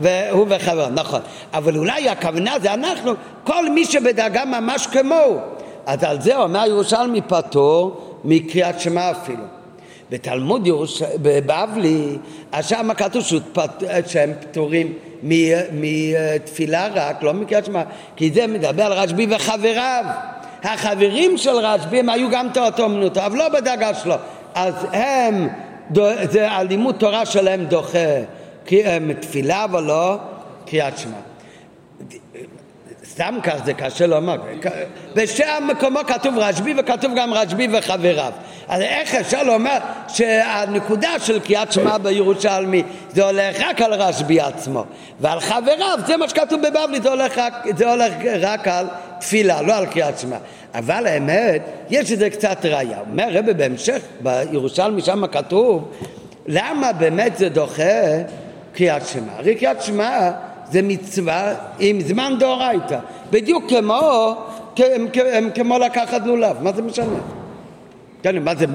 והוא וחברו, נכון. אבל אולי הכוונה זה אנחנו, כל מי שבדאגה ממש כמוהו. אז על זה אומר ירושלמי פטור מקריאת שמע אפילו. בתלמוד ירוש... בבבלי, אז שם כתוב שהם פטורים מתפילה רק, לא מקריאת שמע, כי זה מדבר על רשב"י וחבריו. החברים של רשב"י הם היו גם תורתו אבל לא בדאגה שלו. אז הם, זה הלימוד תורה שלהם דוחה תפילה ולא קריאת שמע. סתם כך זה קשה לומר. בשתי המקומות כתוב רשב"י וכתוב גם רשב"י וחבריו. אז איך אפשר לומר שהנקודה של קריאת שמע בירושלמי זה הולך רק על רשב"י עצמו ועל חבריו זה מה שכתוב בבבלי זה הולך רק, זה הולך רק על תפילה לא על קריאת שמע אבל האמת יש לזה קצת ראייה אומר רבי בהמשך בירושלמי שם כתוב למה באמת זה דוחה קריאת שמע הרי קריאת שמע זה מצווה עם זמן דאורייתא, בדיוק כמו, כמו לקחת לולב, מה זה משנה? כן, מה זה,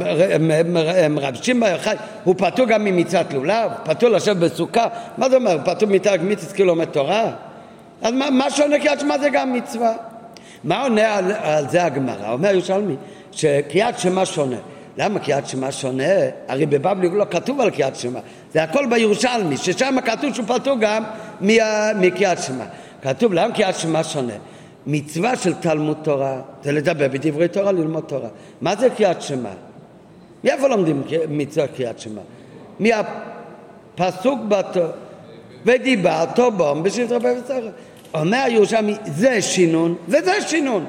רב שמעון בר הוא פטור גם ממצוות לולב? פטור לשבת בסוכה? מה זה אומר, פטור מתרג מיתוס קילומטר תורה? אז מה, מה שעונה קריאת שמע זה גם מצווה. מה עונה על, על זה הגמרא? אומר ירושלמי שקריאת שמע שונה. למה קריאת שמע שונה? הרי בבבלי לא כתוב על קריאת שמע, זה הכל בירושלמי, ששם כתוב שהוא פטור גם מקריאת שמע. כתוב למה קריאת שמע שונה? מצווה של תלמוד תורה זה לדבר בדברי תורה, ללמוד תורה. מה זה קריאת שמע? מאיפה לומדים מצווה קריאת שמע? מהפסוק בתור, ודיברתו בום בשביל רבי וסורת. אומר ירושלמי, זה שינון וזה שינון.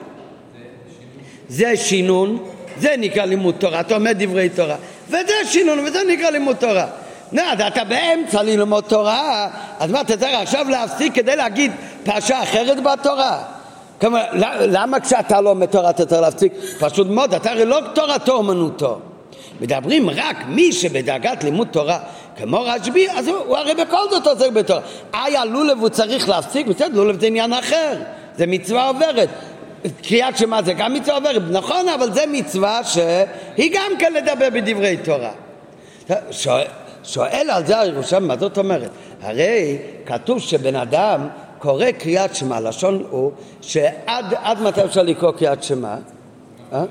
זה שינון, זה נקרא לימוד תורה, אתה אומר דברי תורה, וזה שינון וזה נקרא לימוד תורה. נו, אז אתה באמצע ללמוד תורה, אז מה, אתה צריך עכשיו להפסיק כדי להגיד פרשה אחרת בתורה? כלומר, למה כשאתה לומד תורה אתה צריך להפסיק? פשוט מאוד, אתה הרי לא תורתו אומנותו. מדברים רק מי שבדאגת לימוד תורה כמו רשב"י, אז הוא, הוא הרי בכל זאת עוסק בתורה. איה לולב הוא צריך להפסיק, בסדר, לולב זה עניין אחר, זה מצווה עוברת. קריאת שמע זה גם מצווה עוברת, נכון, אבל זה מצווה שהיא גם כן לדבר בדברי תורה. שואל, שואל על זה הירושלמי, מה זאת אומרת? הרי כתוב שבן אדם קורא קריאת שמע, לשון הוא שעד מתי אפשר לקרוא קריאת שמע? אה?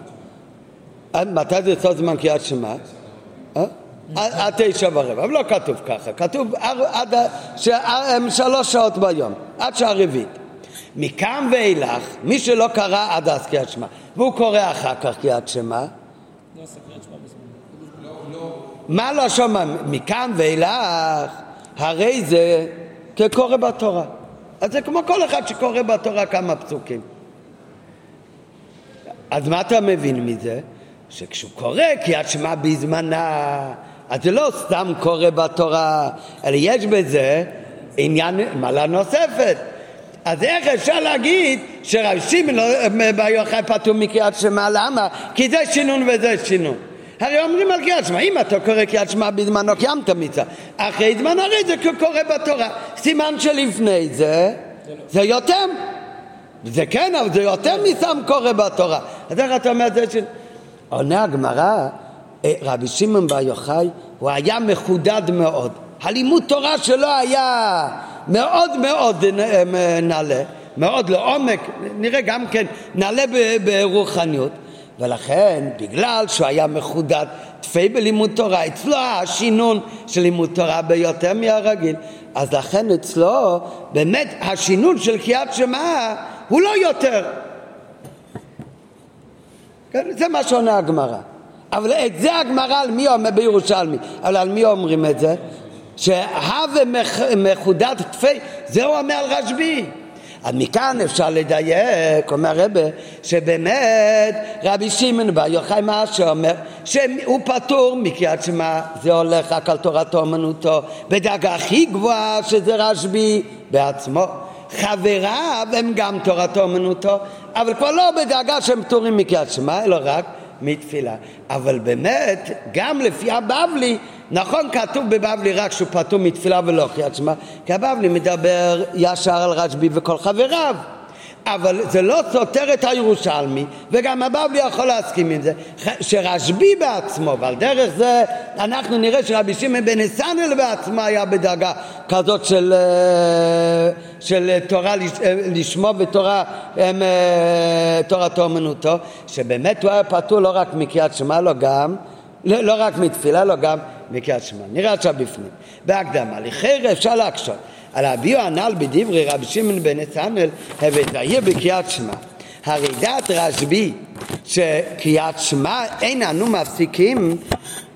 מתי זה יוצא זמן קריאת שמע? אה? עד תשע ורבע, אבל לא כתוב ככה, כתוב עד שלוש שעות ביום, עד שעה רביעית. מכאן ואילך, מי שלא קרא עד אז קריאת שמע, והוא קורא אחר כך קריאת שמע. מה לא שומע? מכאן ואילך, הרי זה כקורא בתורה. אז זה כמו כל אחד שקורא בתורה כמה פסוקים. אז מה אתה מבין מזה? שכשהוא קורא קריאת שמע בזמנה, אז זה לא סתם קורא בתורה, אלא יש בזה עניין, מעלה נוספת. אז איך אפשר להגיד שרב שמעון בר יוחאי פטור מקריאת שמע? למה? כי זה שינון וזה שינון. הרי אומרים על קריאת שמע, אם אתה קורא קריאת שמע בזמנו קיימת מצווה, אחרי זמן הרי זה קורא בתורה. סימן שלפני זה, זה יותר. זה כן, אבל זה יותר מסתם קורא בתורה. אז איך אתה אומר את זה? ש... עונה הגמרא, אה, רבי שמעון בר יוחאי, הוא היה מחודד מאוד. הלימוד תורה שלו היה מאוד מאוד נעלה, מאוד לעומק, נראה גם כן נעלה ברוחניות. ולכן, בגלל שהוא היה מחודד תפי בלימוד תורה, אצלו השינון של לימוד תורה ביותר מהרגיל, אז לכן אצלו באמת השינון של קריאת שמע הוא לא יותר. כן, זה מה שעונה הגמרא. אבל את זה הגמרא על מי אומר בירושלמי, אבל על מי אומרים את זה? שהווה מחודד תפי, זה הוא אומר רשב"י. אז מכאן אפשר לדייק, אומר הרבה, שבאמת רבי שמעון בר יוחאי מה שאומר, שהוא פטור מקריאת שמע, זה הולך רק על תורתו אומנותו, בדרגה הכי גבוהה שזה רשב"י בעצמו. חבריו הם גם תורתו אומנותו, אבל כבר לא בדרגה שהם פטורים מקריאת שמע, אלא רק מתפילה. אבל באמת, גם לפי הבבלי, נכון כתוב בבבלי רק שהוא פטור מתפילה ולא קריאת שמע, כי הבבלי מדבר ישר על רשב"י וכל חבריו. אבל זה לא סותר את הירושלמי, וגם הבבלי יכול להסכים עם זה, שרשב"י בעצמו, ועל דרך זה אנחנו נראה שרבי שמעון בן נסנל בעצמו היה בדרגה כזאת של, אה, של תורה אה, לשמו ותורה, אה, תורתו אומנותו, שבאמת הוא היה פטור לא רק מקריאת שמע, לא גם, לא, לא רק מתפילה, לא גם מקריאת שמע. נראה עכשיו בפנים. בהקדמה, לכן אפשר להקשות. על הביאו הנ"ל בדברי רבי שמעון בן נתנאל הבאתיה בקריאת שמע. הרי דעת רשב"י שקריאת שמע אין אנו מפסיקים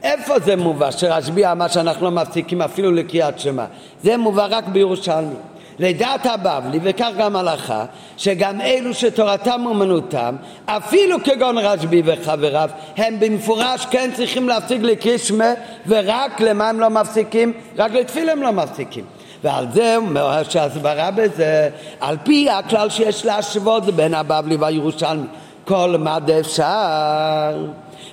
איפה זה מובא שרשב"י אמר שאנחנו לא מפסיקים אפילו לקריאת שמע זה מובא רק בירושלמי לדעת הבבלי וכך גם הלכה שגם אלו שתורתם אומנותם אפילו כגון רשב"י וחבריו הם במפורש כן צריכים להפסיק לקרוא שמע ורק למה הם לא מפסיקים? רק לתפילה הם לא מפסיקים ועל זה אומר שהסברה בזה, על פי הכלל שיש להשוות בין הבבלי והירושלמי, כל מה אפשר,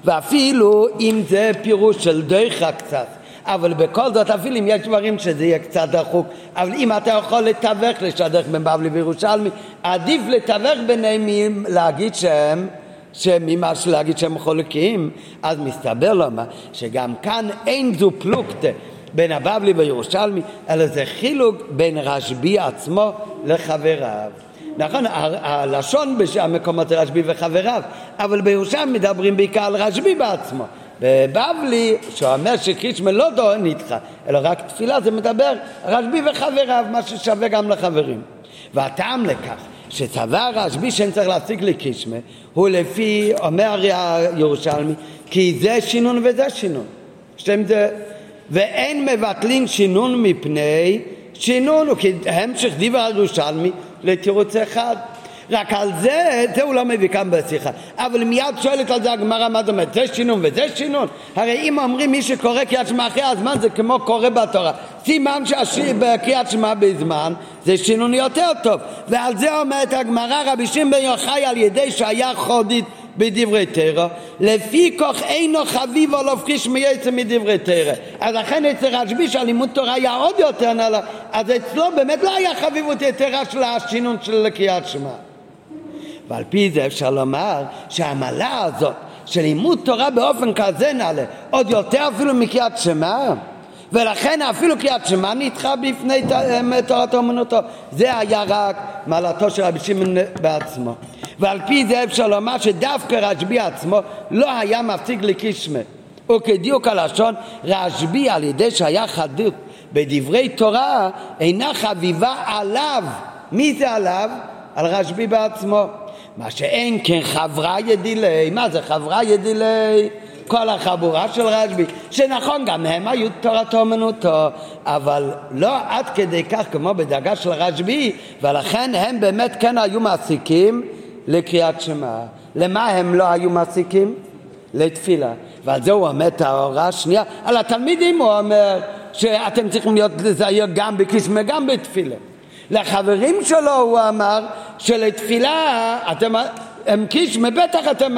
ואפילו אם זה פירוש של דרך קצת, אבל בכל זאת אפילו אם יש דברים שזה יהיה קצת דחוק, אבל אם אתה יכול לתווך לשדך בין בבלי וירושלמי, עדיף לתווך ביניהם להגיד שהם שממה להגיד שהם חולקים, אז מסתבר למה שגם כאן אין זו פלוגתא בין הבבלי וירושלמי, אלא זה חילוק בין רשב"י עצמו לחבריו. נכון, הלשון במקומות זה רשב"י וחבריו, אבל בירושלים מדברים בעיקר על רשב"י בעצמו. בבבלי, שאומר שקרישמה לא איתך, אלא רק תפילה, זה מדבר רשב"י וחבריו, מה ששווה גם לחברים. והטעם לכך שצבא רשב"י שאין צריך להפסיק לקרישמה, הוא לפי, אומר הירושלמי, כי זה שינון וזה שינון. שתיים זה ואין מבטלין שינון מפני שינון, הוא כהמשך דיבר הירושלמי לתירוץ אחד. רק על זה, זה הוא לא מביא כאן בשיחה. אבל מיד שואלת על זה הגמרא, מה זאת אומרת? זה שינון וזה שינון? הרי אם אומרים מי שקורא קריאת שמע אחרי הזמן זה כמו קורא בתורה. סימן שבקריאת שמע בזמן זה שינון יותר טוב. ועל זה אומרת הגמרא רבי שמעון בן יוחאי על ידי שהיה חודית בדברי תרא, לפי כוח אינו חביב או לא פחיש מייצא מדברי תרא. אז לכן אצל רשב"י שהלימוד תורה היה עוד יותר נעלה, אז אצלו באמת לא היה חביבות יתרה של השינון של קריאת שמע. ועל פי זה אפשר לומר שהעמלה הזאת של לימוד תורה באופן כזה נעלה, עוד יותר אפילו מקריאת שמע, ולכן אפילו קריאת שמע נדחה בפני תורת אומנותו. זה היה רק מעלתו של רבי שמעון בעצמו. ועל פי זה אפשר לומר שדווקא רשב"י עצמו לא היה מפסיק לקישמה. וכדיוק הלשון, רשב"י על ידי שהיה חדות בדברי תורה אינה חביבה עליו. מי זה עליו? על רשב"י בעצמו. מה שאין כן חברה ידילי, מה זה חברה ידילי? כל החבורה של רשב"י, שנכון, גם הם היו תורתו אומנותו, אבל לא עד כדי כך כמו בדאגה של רשב"י, ולכן הם באמת כן היו מעסיקים לקריאת שמע. למה הם לא היו מעסיקים? לתפילה. ועל זה הוא אומר את ההוראה השנייה. על התלמידים הוא אומר שאתם צריכים להיות לזהיר גם בקישמה וגם בתפילה. לחברים שלו הוא אמר שלתפילה אתם, הם קישמה בטח אתם,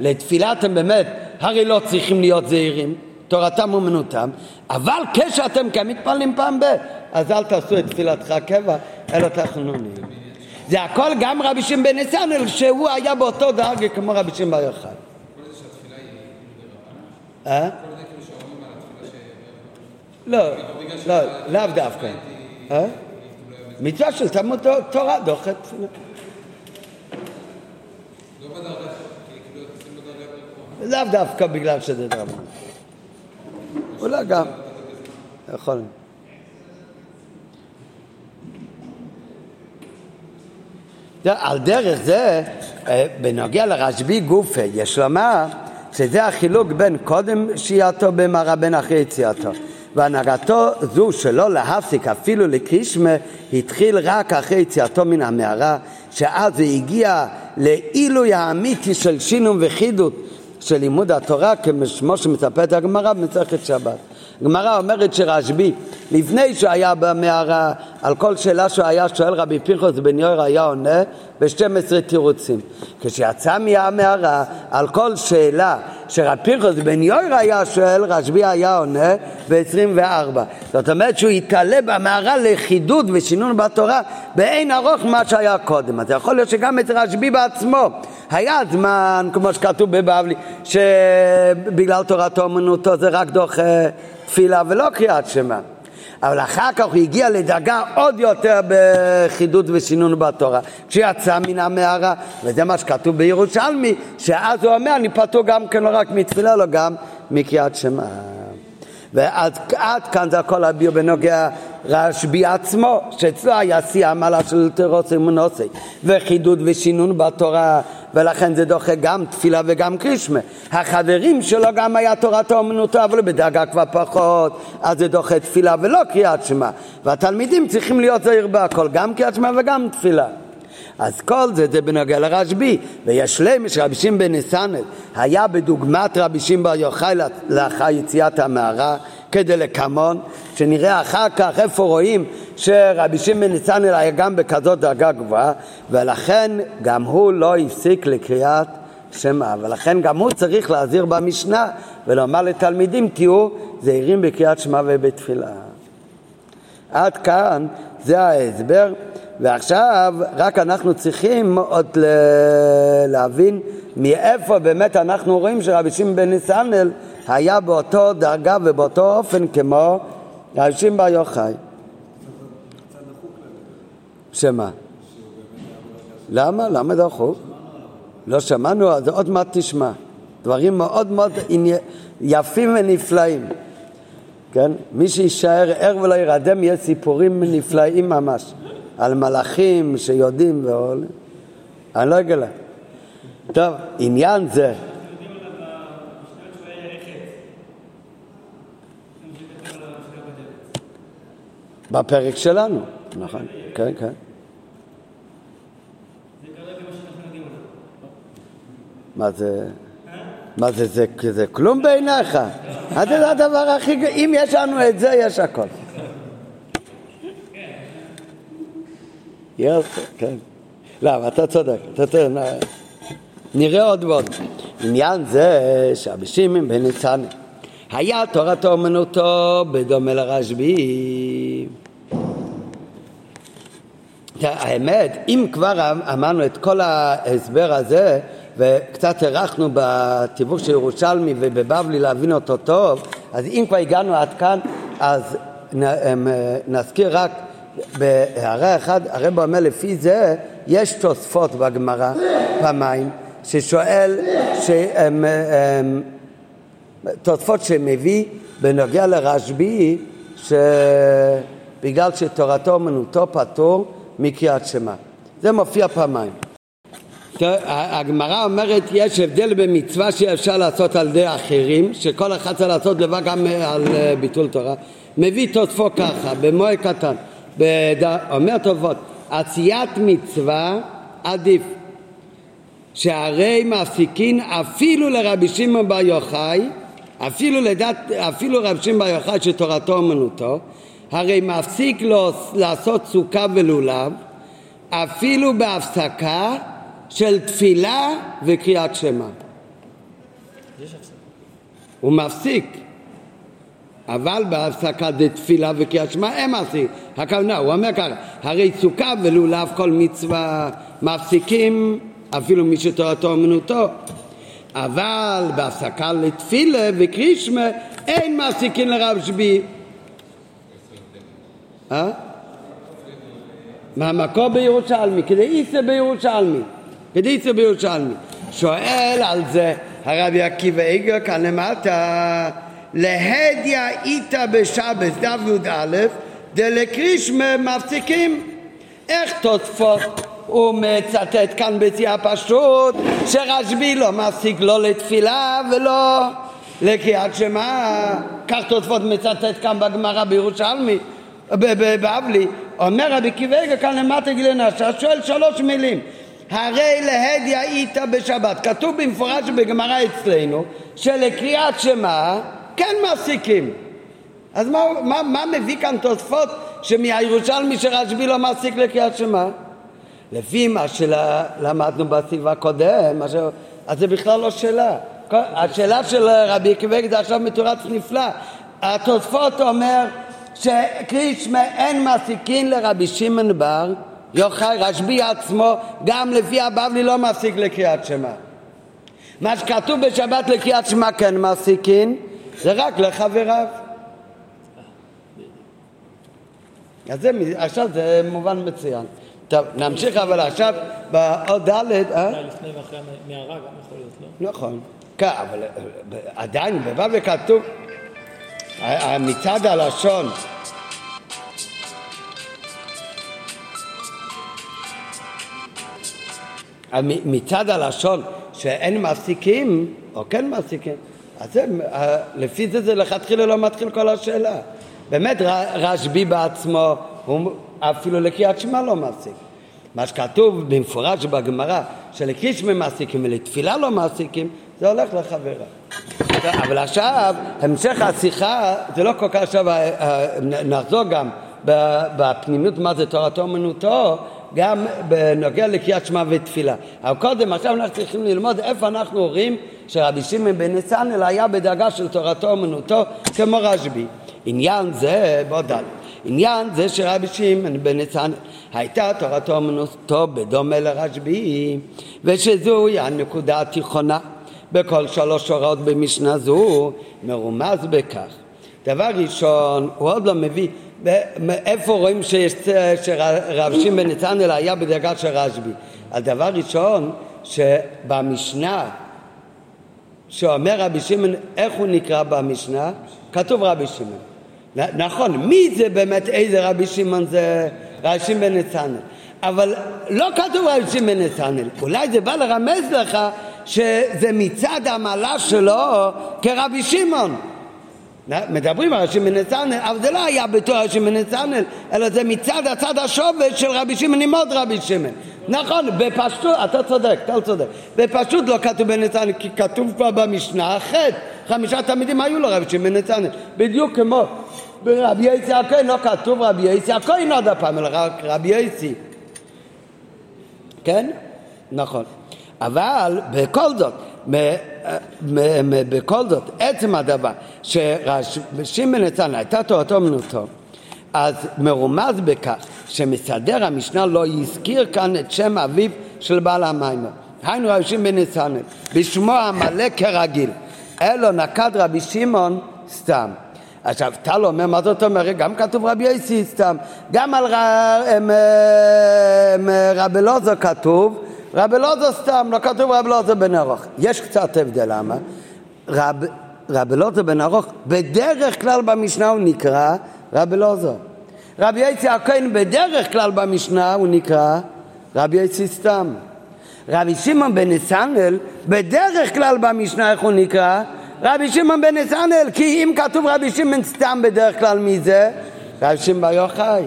לתפילה אתם באמת הרי לא צריכים להיות זהירים, תורתם אומנותם, אבל כשאתם כן מתפללים פעם ב... אז אל תעשו את תפילתך קבע, אלא תחנונים. זה הכל גם רבי שמעון בן ניסנל, שהוא היה באותו דאגה כמו רבי שמעון בר יוחאי. אה? לא, לא, לאו דווקא. אה? מצווה של תלמוד תורה דוחת תפילה. לאו דווקא בגלל שזה דרמה. אולי גם. יכול להיות. על דרך זה, אה, בנוגע לרשב"י גופה, יש לומר שזה החילוק בין קודם שהייתו במראה בין אחרי יציאתו. והנהגתו זו שלא להפסיק אפילו לקרישמה התחיל רק אחרי יציאתו מן המערה שאז הוא הגיע לעילוי האמיתי של שינום וחידות של לימוד התורה כמו שמספרת הגמרא במסכת שבת. הגמרא אומרת שרשב"י לפני שהוא היה במערה על כל שאלה שהוא היה שואל רבי פנחוס בן יויר היה עונה ב-12 תירוצים. כשיצא מהמערה על כל שאלה שרבי פנחוס בן יויר היה שואל רשב"י היה עונה ב-24. זאת אומרת שהוא התעלה במערה לחידוד ושינון בתורה באין ארוך מה שהיה קודם. אז יכול להיות שגם את רשב"י בעצמו היה זמן, כמו שכתוב בבבלי, שבגלל תורתו אומנותו זה רק דוחה תפילה ולא קריאת שמע. אבל אחר כך הוא הגיע לדרגה עוד יותר בחידוד ושינון בתורה. כשיצא מן המערה, וזה מה שכתוב בירושלמי, שאז הוא אומר, אני פטור גם כן לא רק מתפילה, אלא גם מקריאת שמע. ועד כאן זה הכל הביר בנוגע רשב"י עצמו, שאצלו היה שיא המעלה של תירוס אמונוסי, וחידוד ושינון בתורה, ולכן זה דוחה גם תפילה וגם קרישמה. החברים שלו גם היה תורתו אומנותו, אבל בדאגה כבר פחות, אז זה דוחה תפילה ולא קריאת שמע. והתלמידים צריכים להיות זהיר בהכל, גם קריאת שמע וגם תפילה. אז כל זה זה בנוגע לרשב"י, ויש להם שרבי שמעון בן ניסנל היה בדוגמת רבי שמעון בר יוחאי לאחר יציאת המערה כדלקמון, שנראה אחר כך איפה רואים שרבי שמעון בן ניסנל היה גם בכזאת דרגה גבוהה, ולכן גם הוא לא הפסיק לקריאת שמע, ולכן גם הוא צריך להזהיר במשנה ולומר לתלמידים תהיו זהירים בקריאת שמע ובתפילה. עד כאן זה ההסבר. ועכשיו רק אנחנו צריכים עוד להבין מאיפה באמת אנחנו רואים שרבי שמעון בן ניסנל היה באותו דרגה ובאותו אופן כמו רבי שמעון בר יוחאי. שמה? למה? למה דחוק? לא שמענו, אז עוד מעט תשמע. דברים מאוד מאוד יפים ונפלאים. כן? מי שיישאר ער ולא ירדם, יהיה סיפורים נפלאים ממש. על מלאכים שיודעים ועולים. אני לא אגלה. טוב, עניין זה... בפרק שלנו, נכון, כן, כן. מה זה? מה זה, זה, זה כלום בעיניך? זה הדבר הכי... אם יש לנו את זה, יש הכל. יופי, כן. לא, אתה צודק, אתה צודק. נראה עוד ועוד. עניין זה שרבי שמעון בן ניצן היה תורתו אומנותו בדומה לרשב"י. האמת, אם כבר אמרנו את כל ההסבר הזה וקצת הארכנו בתיווך של ירושלמי ובבבלי להבין אותו טוב, אז אם כבר הגענו עד כאן, אז נזכיר רק בהערה אחת, הרב אומר לפי זה יש תוספות בגמרא פעמיים ששואל, שהם, הם, תוספות שמביא בנוגע לרשב"י שבגלל שתורתו אומנותו פטור מקריאת שמע. זה מופיע פעמיים. הגמרא אומרת יש הבדל במצווה שאפשר לעשות על ידי אחרים שכל אחד צריך לעשות לבד גם על ביטול תורה מביא תוספו ככה במועד קטן אומר תוספות עשיית מצווה עדיף שהרי מפסיקין אפילו לרבי שמעון בר יוחאי אפילו, לדת, אפילו רבי שמעון בר יוחאי שתורתו אומנותו הרי מפסיק לו לעשות סוכה ולולב אפילו בהפסקה של תפילה וקריאת שמע. הוא מפסיק, אבל בהפסקת תפילה וקריאת שמע אין מפסיק. הכוונה, הוא אומר ככה, הרי סוכה ולולב כל מצווה מפסיקים אפילו מי שתורתו אמנותו, אבל בהפסקה לתפילה וקרישמה אין מפסיקים לרב שבי. אה? מהמקור בירושלמי, כדי איסה בירושלמי. בדיצה בירושלמי. שואל על זה הרבי עקיבא איגר כאן למטה, להדיא איתא בשבס דף י"א דלקרישמה מפסיקים. איך תוספות הוא מצטט כאן בציאה פשוט שרשב"י לא מפסיק לא לתפילה ולא לקריאת שמע כך תוספות מצטט כאן בגמרא בירושלמי בבבלי אומר רבי קיבגה כאן למטה גילי שואל שלוש מילים הרי להדיא איתא בשבת. כתוב במפורש בגמרא אצלנו שלקריאת שמע כן מפסיקים. אז מה, מה, מה מביא כאן תוספות שמהירושלמי שרשב"י לא מפסיק לקריאת שמע? לפי מה שלמדנו בסביבה הקודם, אז זה בכלל לא שאלה. השאלה של רבי עקיבא זה עכשיו מתורץ נפלא. התוספות אומר שקרישמה אין מעסיקין לרבי שמעון בר יוחאי רשב"י עצמו, גם לפי הבבלי לא מפסיק לקריאת שמע. מה שכתוב בשבת לקריאת שמע כן מפסיקין, זה רק לחבריו. אז זה, עכשיו זה מובן מצוין. טוב, נמשיך אבל עכשיו בעוד ד', אה? לפני ואחרי המערה גם יכול להיות, לא? נכון. כן, אבל אה, עדיין בבבלי כתוב, מצד הלשון מצד הלשון שאין מפסיקים, או כן מפסיקים, אז זה, אה, לפי זה זה לכתחילה לא מתחיל כל השאלה. באמת רשב"י בעצמו, הוא אפילו לקריאת שמע לא מפסיק. מה שכתוב במפורש בגמרא, שלקרישמה מפסיקים ולתפילה לא מפסיקים, זה הולך לחברה. אבל עכשיו, המשך השיחה, זה לא כל כך עכשיו, אה, אה, נחזור גם בפנימיות מה זה תורתו אומנותו, גם בנוגע לקריאת שמע ותפילה. אבל קודם, עכשיו אנחנו צריכים ללמוד איפה אנחנו רואים שרבי שמעון בן נצנאל היה בדרגה של תורתו אומנותו כמו רשב"י. עניין זה, בוא דל, עניין זה שרבי שמעון בן נצנאל הייתה תורתו אומנותו בדומה לרשב"י, ושזוהי הנקודה התיכונה בכל שלוש הוראות במשנה זו, מרומז בכך. דבר ראשון, הוא עוד לא מביא איפה רואים שיש, שרב שמעון נתנאל היה בדרגה של רשב"י? הדבר ראשון, שבמשנה, שאומר רבי שמעון, איך הוא נקרא במשנה? כתוב רבי שמעון. נכון, מי זה באמת, איזה רבי שמעון זה רבי שמעון נתנאל? אבל לא כתוב רבי שמעון נתנאל, אולי זה בא לרמז לך שזה מצד המעלה שלו כרבי שמעון. מדברים על שמעון נתנאל, אבל זה לא היה רבי שמעון נתנאל, אלא זה מצד הצד השובד של רבי שמעון עם עוד רבי שמעון. נכון, בפשטות, אתה צודק, אתה צודק. בפשטות לא כתוב בנתנאל, כי כתוב כבר במשנה החטא. חמישה תלמידים היו לו רבי שמעון נתנאל. בדיוק כמו ברבי יצי הכהן, לא כתוב רבי יצי הכהן עוד הפעם, אלא רק רבי יצי. כן? נכון. אבל בכל זאת, בכל זאת, עצם הדבר ששמעון נתן הייתה תורתו אומנותו, אז מרומז בכך שמסדר המשנה לא הזכיר כאן את שם אביו של בעל המים. היינו רבי שמעון נתנאל, בשמו המלא כרגיל, אלו נקד רבי שמעון סתם. עכשיו, טל אומר, מה זאת אומרת? גם כתוב רבי יוסי סתם, גם על רבי אלעזר כתוב רב אלעזר סתם, לא כתוב רב אלעזר בן ארוך. יש קצת הבדל, למה? רב, רב אלעזר בן ארוך, בדרך כלל במשנה הוא נקרא רב אלעזר. רבי יצי הכהן בדרך כלל במשנה הוא נקרא רבי יצי סתם. רבי שמעון בן נסנל, בדרך כלל במשנה איך הוא נקרא? רבי שמעון בן נסנל, כי אם כתוב רבי שמעון סתם בדרך כלל מי זה? רבי שמעון בר יוחאי.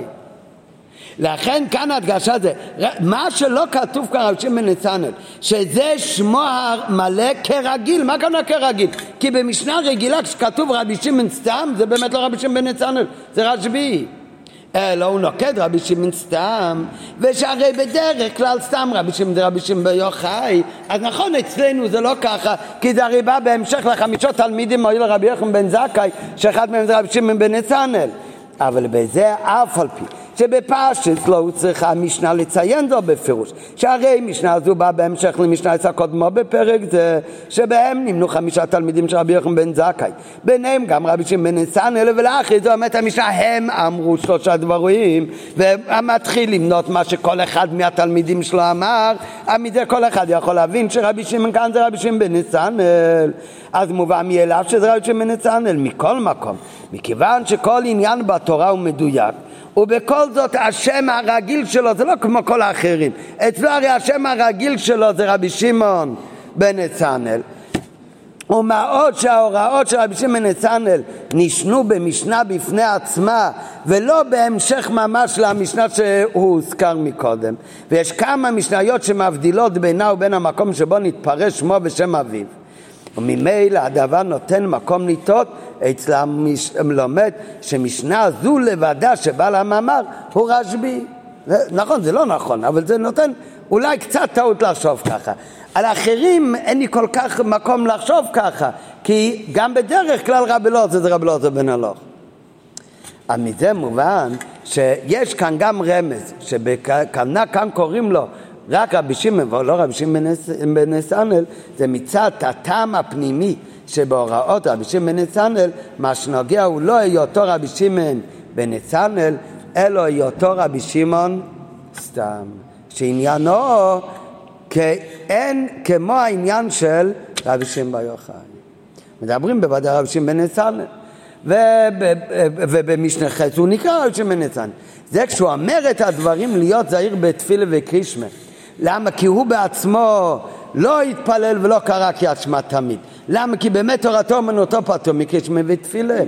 לכן כאן הדגשה זה, מה שלא כתוב כאן רבי שמעון נסנל, שזה שמו המלא כרגיל, מה כמובן כרגיל? כי במשנה רגילה כשכתוב רבי שמעון סתם, זה באמת לא רבי שמעון נסנל, זה רשב"י. אלא הוא נוקד רבי שמעון סתם, ושהרי בדרך כלל סתם רבי שמעון זה רבי שמעון בר יוחאי, אז נכון אצלנו זה לא ככה, כי זה הרי בא בהמשך לחמישות תלמידים מועיל רבי יוחנן בן זכאי, שאחד מהם זה רבי שמעון בן נתנאל, אבל בזה אף על פי שבפשט לא צריכה המשנה לציין זו בפירוש, שהרי משנה זו באה בהמשך למשנה עשר קודמו בפרק זה, שבהם נמנו חמישה תלמידים של רבי יוחנן בן זכאי, ביניהם גם רבי שמעון בן ניסן, ולאחרי זו אומרת המשנה, הם אמרו שלושה דברים, ומתחיל למנות מה שכל אחד מהתלמידים שלו אמר, מזה כל אחד יכול להבין שרבי שמעון כאן זה רבי שמעון בן ניסן, אז מובן מאליו שזה רבי שמעון בן ניסן, מכל מקום, מכיוון שכל עניין בתורה הוא מדויק ובכל זאת השם הרגיל שלו זה לא כמו כל האחרים. אצלו הרי השם הרגיל שלו זה רבי שמעון בן נתנאל ומה עוד שההוראות של רבי שמעון בן נתנאל נשנו במשנה בפני עצמה ולא בהמשך ממש למשנה שהוא הוזכר מקודם. ויש כמה משניות שמבדילות בינה ובין המקום שבו נתפרש שמו ושם אביו וממילא הדבר נותן מקום לטעות אצלם לומד שמשנה זו לבדה שבעל המאמר הוא רשב"י. נכון, זה לא נכון, אבל זה נותן אולי קצת טעות לחשוב ככה. על אחרים אין לי כל כך מקום לחשוב ככה, כי גם בדרך כלל רבי לוטו זה רבי לוטו בן הלוך. אז מזה מובן שיש כאן גם רמז, שבכוונה כאן קוראים לו רק רבי שמעון, ולא רבי שמעון בן נסנל, זה מצד הטעם הפנימי שבהוראות רבי שמעון בן נסנל, מה שנוגע הוא לא היותו רבי שמעון בן נסנל, אלא היותו רבי שמעון סתם. שעניינו כאין כמו העניין של רבי שמעון בר יוחאי. מדברים בוודאי רבי שמעון בן נסנל. ובמשנה חץ הוא נקרא רבי שמעון בן נסנל. זה כשהוא אומר את הדברים להיות זהיר בתפילה וקרישמה. למה? כי הוא בעצמו לא התפלל ולא קרא קריאת שמע תמיד. למה? כי באמת תורתו אומנותו פטור מקרישמה ותפילה.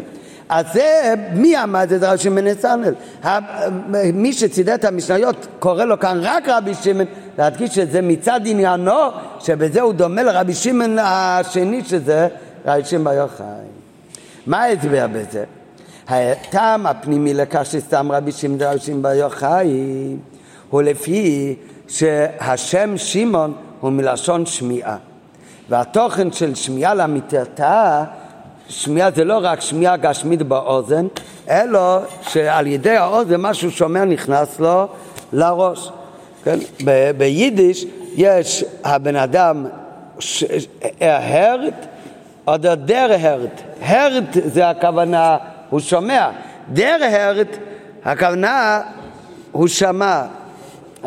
אז זה, מי עמד את רבי שמעון נתנאל? מי שצידד את המשניות קורא לו כאן רק רבי שמעון, להדגיש שזה מצד עניינו, שבזה הוא דומה לרבי שמעון השני שזה רבי שמעון בר יוחאי. מה ההסבר בזה? הטעם הפנימי לכך שסתם רבי שמעון בר יוחאי הוא לפי שהשם שמעון הוא מלשון שמיעה. והתוכן של שמיעה לאמיתתה, שמיעה זה לא רק שמיעה גשמית באוזן, אלא שעל ידי האוזן משהו שומע נכנס לו לראש. כן? ב- ביידיש יש הבן אדם הרט או דר הרט. הרט זה הכוונה, הוא שומע. דר הרט, הכוונה, הוא שמע.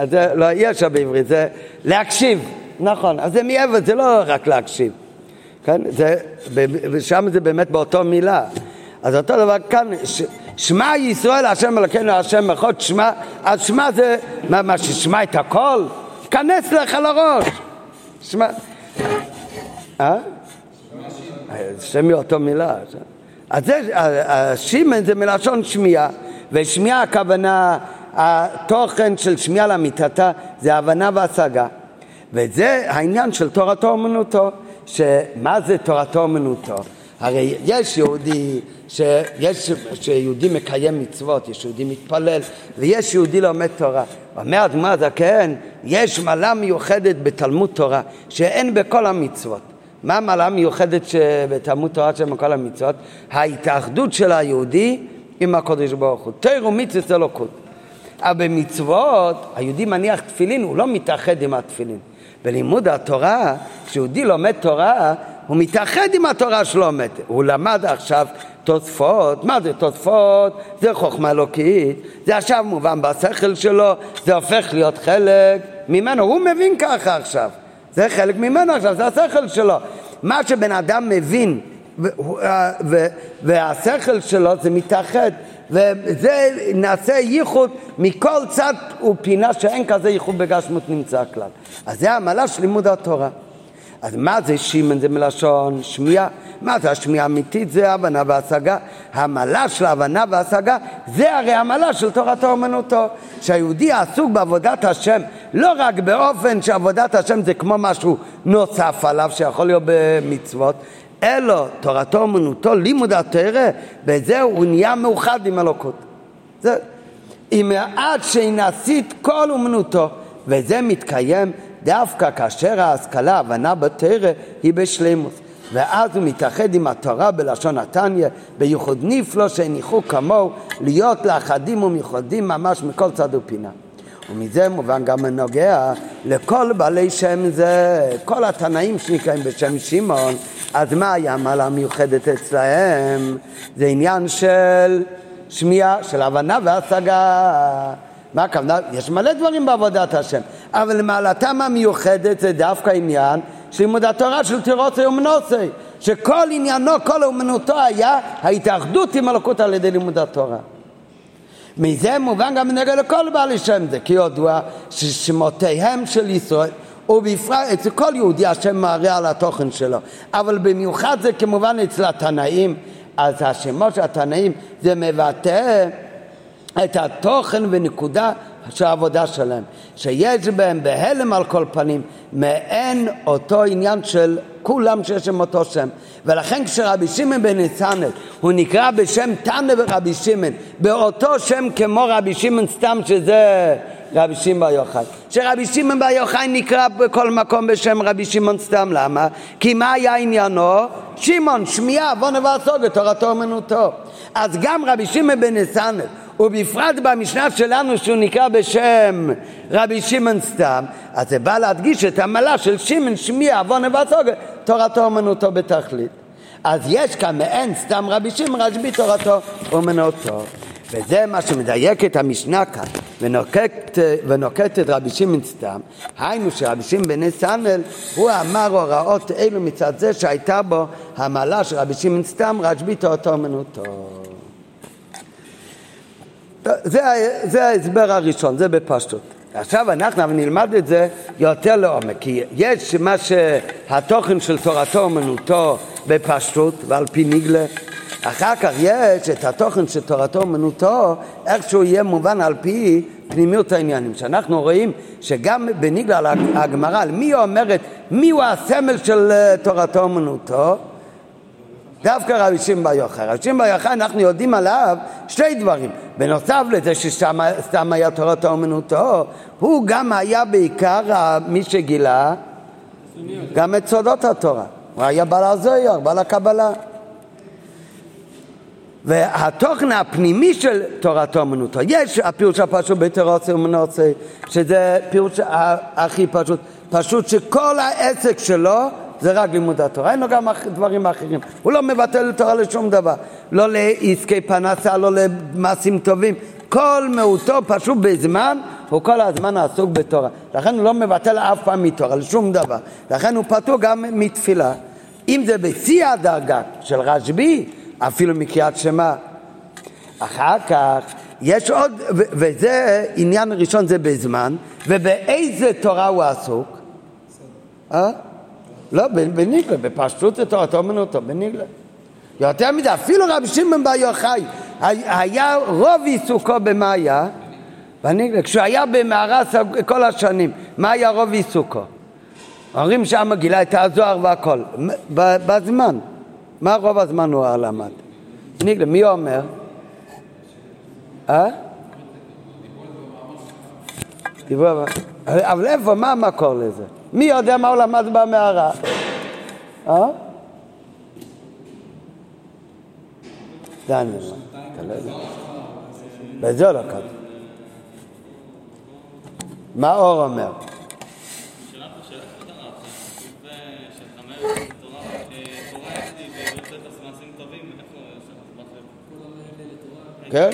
אז זה לא אפשר בעברית, זה להקשיב, נכון, אז זה מעבר, זה לא רק להקשיב, כן, זה, ושם זה באמת באותו מילה, אז אותו דבר כאן, ש, שמע ישראל השם אלוקינו השם אחד שמע, אז שמע זה, מה, מה ששמע את הכל? כנס לך לראש, שמע, אה? שם מאותו מילה, אז זה, השימן זה מלשון שמיעה, ושמיעה הכוונה התוכן של שמיעה לאמיתתה זה הבנה והשגה. וזה העניין של תורתו אומנותו, שמה זה תורתו אומנותו? הרי יש יהודי, שיש, שיהודי מקיים מצוות, יש יהודי מתפלל, ויש יהודי לומד תורה. אומר אדמה זקן, יש מעלה מיוחדת בתלמוד תורה, שאין בכל המצוות. מה המעלה מיוחדת בתלמוד תורה שאין בכל המצוות? ההתאחדות של היהודי עם הקודש ברוך הוא. תרא ומצוות אלוקות. אבל במצוות, היהודי מניח תפילין, הוא לא מתאחד עם התפילין. בלימוד התורה, כשיהודי לומד תורה, הוא מתאחד עם התורה שלו לומד. הוא למד עכשיו תוספות, מה זה תוספות? זה חוכמה אלוקית, זה עכשיו מובן בשכל שלו, זה הופך להיות חלק ממנו, הוא מבין ככה עכשיו. זה חלק ממנו עכשיו, זה השכל שלו. מה שבן אדם מבין והשכל שלו זה מתאחד וזה נעשה ייחוד מכל צד ופינה שאין כזה ייחוד בגשמות נמצא כלל. אז זה העמלה של לימוד התורה. אז מה זה שימן? זה מלשון שמיעה. מה זה השמיעה האמיתית? זה הבנה והשגה. המעלה של הבנה והשגה זה הרי המעלה של תורתו אומנותו. שהיהודי עסוק בעבודת השם לא רק באופן שעבודת השם זה כמו משהו נוסף עליו שיכול להיות במצוות, אלא תורתו אומנותו, לימוד התרא, בזה הוא נהיה מאוחד עם אלוקות. זה, אם עד שנעשית כל אומנותו, וזה מתקיים דווקא כאשר ההשכלה, ההבנה בתרא, היא בשלימוס. ואז הוא מתאחד עם התורה בלשון התניא, בייחוד נפלא שהניחו כמוהו, להיות לאחדים ומיוחדים ממש מכל צד ופינה. ומזה מובן גם הנוגע לכל בעלי שם זה, כל התנאים שנקראים בשם שמעון, אז מה היה המעלה המיוחדת אצלהם? זה עניין של שמיעה, של הבנה והשגה. מה הכוונה? יש מלא דברים בעבודת השם, אבל מעלתם המיוחדת זה דווקא עניין של לימוד התורה של תירוצי ומנוסי, שכל עניינו, כל אומנותו היה ההתאחדות עם הלקות על ידי לימוד התורה. מזה מובן גם נגד לכל בעלי שם זה, כי ידוע ששמותיהם של ישראל ובפרט אצל כל יהודי השם מראה על התוכן שלו, אבל במיוחד זה כמובן אצל התנאים, אז השמות של התנאים זה מבטא את התוכן ונקודה של העבודה שלהם, שיש בהם בהלם על כל פנים מעין אותו עניין של כולם שיש שם אותו שם. ולכן כשרבי שמעון בן ניסנל הוא נקרא בשם תנא ורבי שמעון, באותו שם כמו רבי שמעון סתם שזה רבי שמעון בר יוחאי. שרבי שמעון בר יוחאי נקרא בכל מקום בשם רבי שמעון סתם, למה? כי מה היה עניינו? שמעון, שמיעה, בוא נבעסוק בתורתו אומנותו. אז גם רבי שמעון בן ניסנל ובפרט במשנה שלנו שהוא נקרא בשם רבי שמעון סתם, אז זה בא להדגיש את המעלה של שמעון שמיע עוון ובצוגר, תורתו אומנותו בתכלית. אז יש כאן מעין סתם רבי שמעון רשב"י תורתו אומנותו. וזה מה שמדייק את המשנה כאן, ונוקט, ונוקט את רבי שמעון סתם, היינו שרבי שמעון בן נסנל, הוא אמר הוראות אלו מצד זה שהייתה בו המעלה של רבי שמעון סתם, רשב"י תורתו אומנותו. זה, זה ההסבר הראשון, זה בפשטות. עכשיו אנחנו נלמד את זה יותר לעומק, כי יש מה שהתוכן של תורתו אומנותו בפשטות ועל פי נגלה, אחר כך יש את התוכן של תורתו אומנותו, איך יהיה מובן על פי פנימיות העניינים. שאנחנו רואים שגם בנגלה הגמרא, מי אומרת, מי הוא הסמל של אה, תורתו אומנותו? דווקא רבי שמעון בר יוחאי. רבי שמעון בר יוחאי, אנחנו יודעים עליו שתי דברים. בנוסף לזה שסתם היה תורת האומנותו, הוא גם היה בעיקר מי שגילה גם את סודות התורה. הוא היה בעל הזויר, בעל הקבלה. והתוכן הפנימי של תורת האומנותו, יש הפירוש הפשוט בתורצי אומנוצי, שזה פירוש הכי פשוט, פשוט שכל העסק שלו זה רק לימוד התורה, אין לו גם דברים אחרים. הוא לא מבטל תורה לשום דבר, לא לעסקי פנסה, לא למעשים טובים. כל מהותו פשוט בזמן, הוא כל הזמן עסוק בתורה. לכן הוא לא מבטל אף פעם מתורה, לשום דבר. לכן הוא פטור גם מתפילה. אם זה בשיא הדרגה של רשב"י, אפילו מקריאת שמע. אחר כך יש עוד, וזה עניין ראשון זה בזמן, ובאיזה תורה הוא עסוק? אה? לא, בניגלה, בפשטות זה תורתו אומנותו, בניגלה. יותר מזה, אפילו רבי שמעון בר יוחאי, היה רוב עיסוקו במה היה? בניגלה. כשהוא היה במערה כל השנים, מה היה רוב עיסוקו? אומרים שם גילה את הזוהר והכל, בזמן. מה רוב הזמן הוא למד? ניגלה, מי אומר? אה? אבל איפה, מה המקור לזה? מי יודע מה הוא למד במערה? אה? זה אני אומר. בזה לא כתוב. מה אור אומר? כן.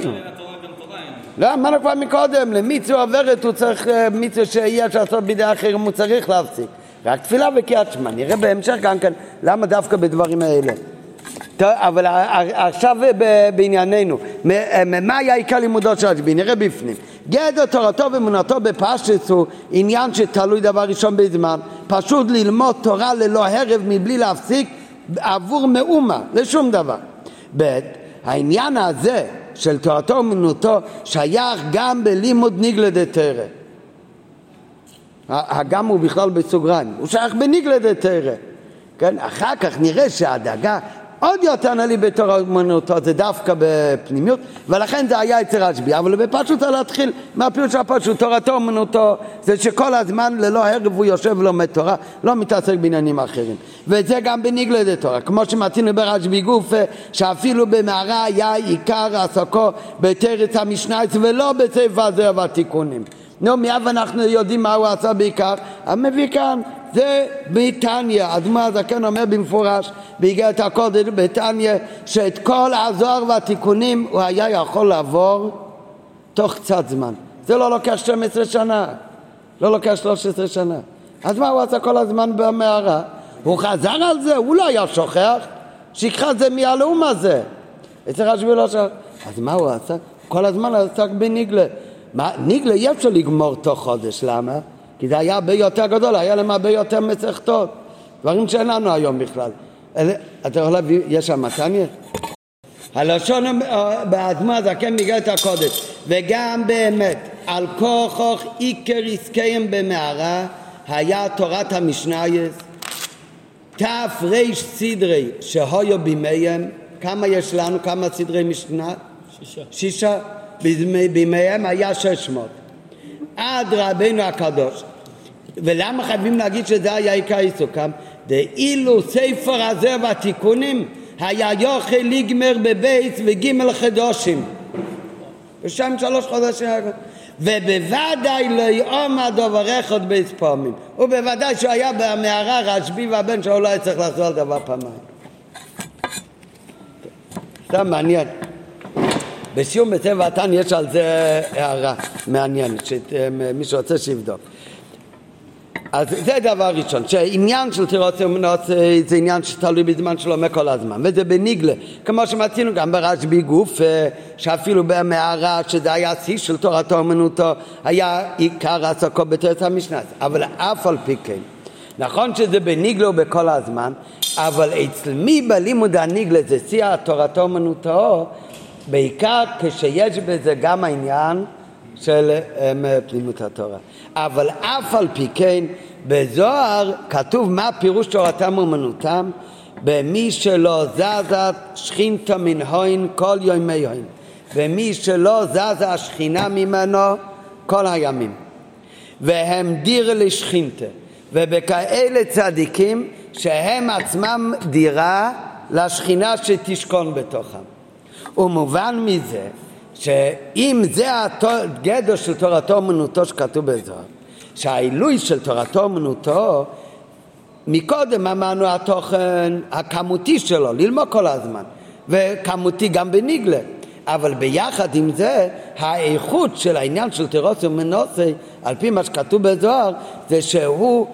לא, אמרנו כבר מקודם, למיצו עוברת הוא צריך, אה, מיצו שיש לעשות בידי אחרים הוא צריך להפסיק. רק תפילה וקריאת שמע. נראה בהמשך גם כן למה דווקא בדברים האלה. טוב, אבל עכשיו בענייננו, מה היה עיקר לימודו של רשב"י? נראה בפנים. גדר תורתו ואמונתו בפשטס הוא עניין שתלוי דבר ראשון בזמן. פשוט ללמוד תורה ללא הרב מבלי להפסיק עבור מאומה, לשום דבר. ב', העניין הזה של תורתו ואמונתו שייך גם בלימוד ניגלה דתרא. הגם הוא בכלל בסוגריים, הוא שייך בניגלה דתרא. כן? אחר כך נראה שהדאגה עוד יותר נעלי בתורה אומנותו, זה דווקא בפנימיות, ולכן זה היה אצל רשב"י. אבל בפשוט זה להתחיל מהפירוש הפשוט, תורתו אומנותו, זה שכל הזמן ללא הרב הוא יושב ולומד תורה, לא מתעסק בעניינים אחרים. וזה גם בניגלד תורה, כמו שמתאים ברשב"י גופה, שאפילו במערה היה עיקר עסקו בתרץ המשנייץ ולא בספר הזה והתיקונים. נו, מיד אנחנו יודעים מה הוא עשה בעיקר, המביא כאן זה בתניא, אדמה הזקן אומר במפורש באיגרת הקודש בתניא שאת כל הזוהר והתיקונים הוא היה יכול לעבור תוך קצת זמן. זה לא לוקח 12 שנה, לא לוקח 13 שנה. אז מה הוא עשה כל הזמן במערה? הוא חזר על זה, הוא לא היה שוכח, את זה מהלאום הזה. אצל רשב"י לא שוכח. אז מה הוא עשה? כל הזמן עסק בניגלה. מה, ניגלה אי אפשר לגמור תוך חודש, למה? כי זה היה הרבה יותר גדול, היה להם הרבה יותר מסכתות, דברים שאין לנו היום בכלל. אתה יכול להביא, יש שם מתניה? הלשון באדמה זקן מגלת הקודש, וגם באמת על כוכוך עיקר עסקיהם במערה היה תורת המשנייס ריש סדרי שהויו בימיהם כמה יש לנו? כמה סדרי משנה? שישה. שישה. בימיהם היה שש מאות. עד רבינו הקדוש. ולמה חייבים להגיד שזה היה עיקר עיסוקם? דאילו ספר הזה והתיקונים היה יוכל לגמר בבית וגימל חדושים. ושם שלוש חודשים. ובוודאי לא יעמד דובר אחד בית פעמים. ובוודאי שהוא היה במערה רשב"י והבן שלו לא היה צריך לחזור על דבר פעמיים. סתם מעניין. בסיום בטבע התן יש על זה הערה מעניינת, שמי שרוצה שיבדוק. אז זה דבר ראשון, שעניין של תירוץ אמונות זה עניין שתלוי בזמן שלו כל הזמן, וזה בניגלה, כמו שמצינו גם ברשב"י גוף, אה, שאפילו במערה, שזה היה שיא של תורתו אמונותו, היה עיקר עסקו בתורת המשנה, אבל אף על פי כן, נכון שזה בניגלה ובכל הזמן, אבל אצל מי בלימוד הניגלה זה שיא תורתו אמונותו, בעיקר כשיש בזה גם העניין של פנימות התורה. אבל אף על פי כן, בזוהר כתוב מה פירוש תורתם אומנותם במי שלא זזה שכינתא מן הוין כל יומי הוין. ומי שלא זזה השכינה ממנו כל הימים. והם דיר לשכינתא ובכאלה צדיקים שהם עצמם דירה לשכינה שתשכון בתוכם ומובן מזה שאם זה הגדר של תורתו אומנותו שכתוב בזוהר, שהעילוי של תורתו אומנותו, מקודם אמרנו התוכן הכמותי שלו, ללמוד כל הזמן, וכמותי גם בניגלה. אבל ביחד עם זה, האיכות של העניין של תירוס ומנוסי, על פי מה שכתוב בזוהר, זה שהוא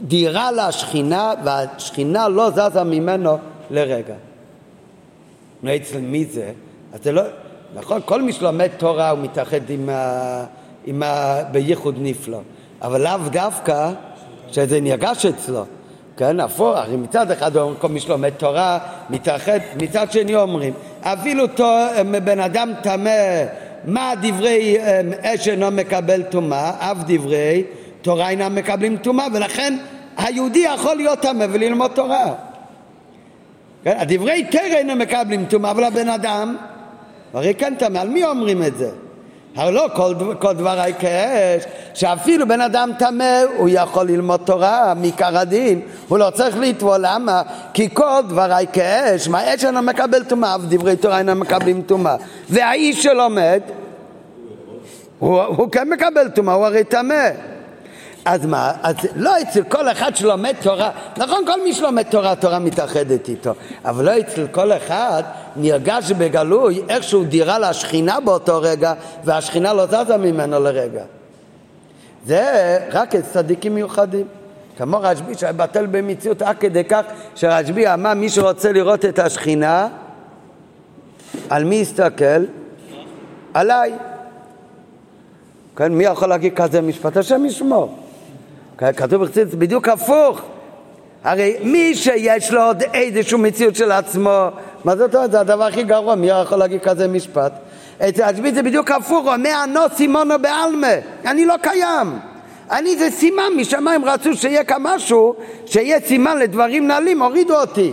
דירה לשכינה, והשכינה לא זזה ממנו לרגע. אצל מי זה? אז זה לא, נכון, כל מי שלומד תורה הוא מתאחד עם ה... עם ה... בייחוד נפלא, אבל לאו דווקא שזה נרגש אצלו, כן, הפוך, הרי מצד אחד אומרים כל מי שלומד תורה מתאחד, מצד שני אומרים אפילו תור, בן אדם טמא, מה דברי אש אינו מקבל טומאה, אף דברי תורה אינם מקבלים טומאה, ולכן היהודי יכול להיות טמא וללמוד תורה. כן, הדברי תרא אינם מקבלים טומאה, אבל הבן אדם הרי כן טמא, על מי אומרים את זה? הרי לא כל, כל דברי כאש, שאפילו בן אדם טמא הוא יכול ללמוד תורה מעיקר הדין, הוא לא צריך לטבול, למה? כי כל דברי כאש, מה אש אינו מקבל טומאה ודברי תורה אינם מקבלים טומאה. והאיש שלומד, הוא, הוא כן מקבל טומאה, הוא הרי טמא. אז מה, אז לא אצל כל אחד שלומד תורה, נכון כל מי שלומד תורה, התורה מתאחדת איתו, אבל לא אצל כל אחד נרגש בגלוי איכשהו דירה לשכינה באותו רגע והשכינה לא זזה ממנו לרגע. זה רק אצל צדיקים מיוחדים. כמו רשב"י שהיה בטל במציאות עד כדי כך שרשב"י אמר מי שרוצה לראות את השכינה על מי יסתכל? עליי. כן, מי יכול להגיד כזה משפט? השם ישמור. כתוב בחסידות בדיוק הפוך. הרי מי שיש לו עוד איזושהי מציאות של עצמו, מה זאת אומרת? זה הדבר הכי גרוע, מי יכול להגיד כזה משפט? השביעית זה בדיוק הפוך, אומר ענו סימונו בעלמה, אני לא קיים. אני זה סימן, משמיים רצו שיהיה כאן משהו, שיהיה סימן לדברים נעלים, הורידו אותי.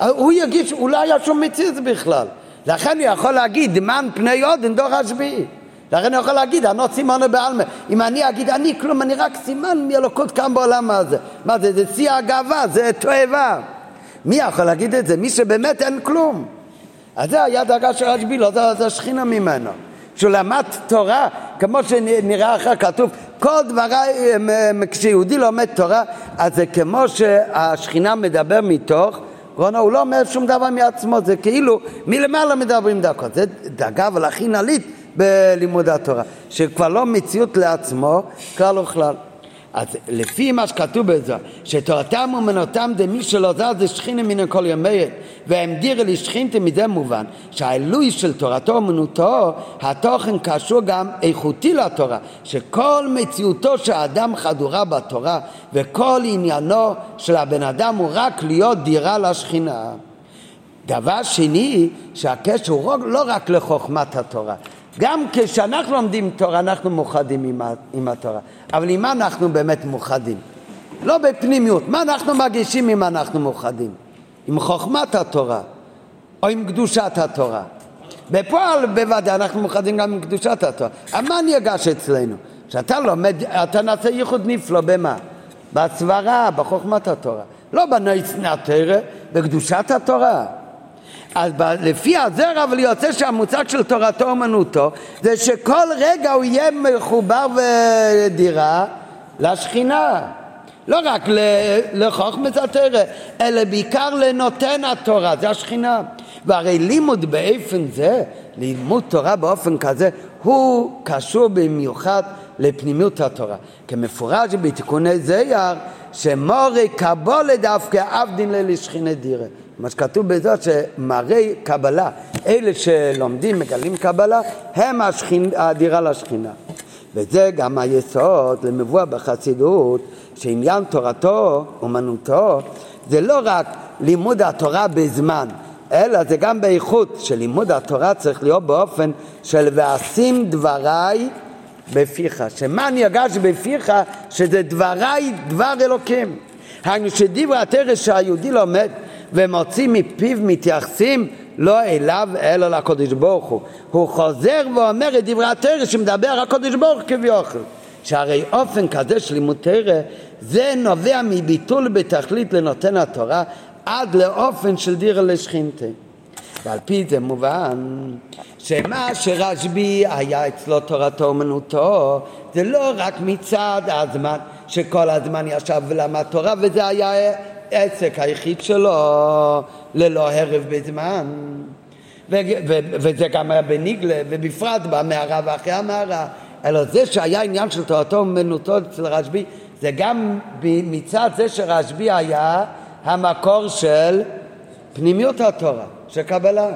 הוא יגיש, אולי היה שום מציאות בכלל. לכן הוא יכול להגיד, דמן פני עודן דור השביעי. לכן הוא יכול להגיד, אני לא סימנו בעלמא. אם אני אגיד, אני כלום, אני רק סימן מאלוקות כאן בעולם הזה. מה זה? זה שיא הגאווה, זה תועבה. מי יכול להגיד את זה? מי שבאמת אין כלום. אז זה היה דאגה של רשב"י, לא זה השכינה ממנו. שהוא למד תורה, כמו שנראה אחר כתוב, כל דבריי, כשיהודי לומד תורה, אז זה כמו שהשכינה מדבר מתוך, רונו, הוא לא אומר שום דבר מעצמו, זה כאילו מלמעלה מדברים דקות. זה דאגה אבל הכי נעלית בלימוד התורה, שכבר לא מציאות לעצמו כלל וכלל. אז לפי מה שכתוב בזה, שתורתם ומנותם דמי שלא זז זה שכינה מן כל ימיהם, והמדירה לשכינתם מזה מובן, שהעילוי של תורתו אומנותו, התוכן קשור גם איכותי לתורה, שכל מציאותו של האדם חדורה בתורה, וכל עניינו של הבן אדם הוא רק להיות דירה לשכינה. דבר שני, שהקשר הוא לא רק לחוכמת התורה, גם כשאנחנו לומדים תורה אנחנו מאוחדים עם, עם התורה, אבל עם מה אנחנו באמת מאוחדים? לא בפנימיות, מה אנחנו מרגישים אם אנחנו מאוחדים? עם חוכמת התורה או עם קדושת התורה. בפועל בוודאי אנחנו מאוחדים גם עם קדושת התורה. אבל מה אני אגש אצלנו? כשאתה לומד, אתה נעשה ייחוד נפלא במה? בסברה, בחוכמת התורה. לא בנויס נתרא, בקדושת התורה. אז לפי הזרע אבל יוצא שהמושג של תורתו אומנותו זה שכל רגע הוא יהיה מחובר ודירה לשכינה. לא רק לחוכמת התרא אלא בעיקר לנותן התורה זה השכינה. והרי לימוד באופן זה לימוד תורה באופן כזה הוא קשור במיוחד לפנימיות התורה. כמפורש בתיקוני זייר שמורי קבולה דווקא עבדין ללשכינה דירה מה שכתוב בזאת שמראי קבלה, אלה שלומדים, מגלים קבלה, הם השכין, הדירה לשכינה. וזה גם היסוד למבואה בחסידות, שעניין תורתו, אומנותו, זה לא רק לימוד התורה בזמן, אלא זה גם באיכות, שלימוד התורה צריך להיות באופן של ואשים דבריי בפיך, שמה אני אגש בפיך, שזה דבריי דבר אלוקים. היינו שדברי התרס שהיהודי לומד ומוצאים מפיו מתייחסים לא אליו אלא לקודש ברוך הוא. הוא חוזר ואומר את דברי התרא שמדבר הקודש ברוך כביכול. שהרי אופן כזה של לימוד תרא זה נובע מביטול בתכלית לנותן התורה עד לאופן של דירה לשכינתה. ועל פי זה מובן שמה שרשב"י היה אצלו תורתו אומנותו זה לא רק מצד הזמן שכל הזמן ישב ולמד תורה וזה היה העסק היחיד שלו ללא הרב בזמן. ו- ו- וזה גם היה בניגלה ובפרט במערה ואחרי המערה. אלא זה שהיה עניין של תורתו ומנותו אצל רשב"י זה גם מצד זה שרשב"י היה המקור של פנימיות התורה, של קבלה.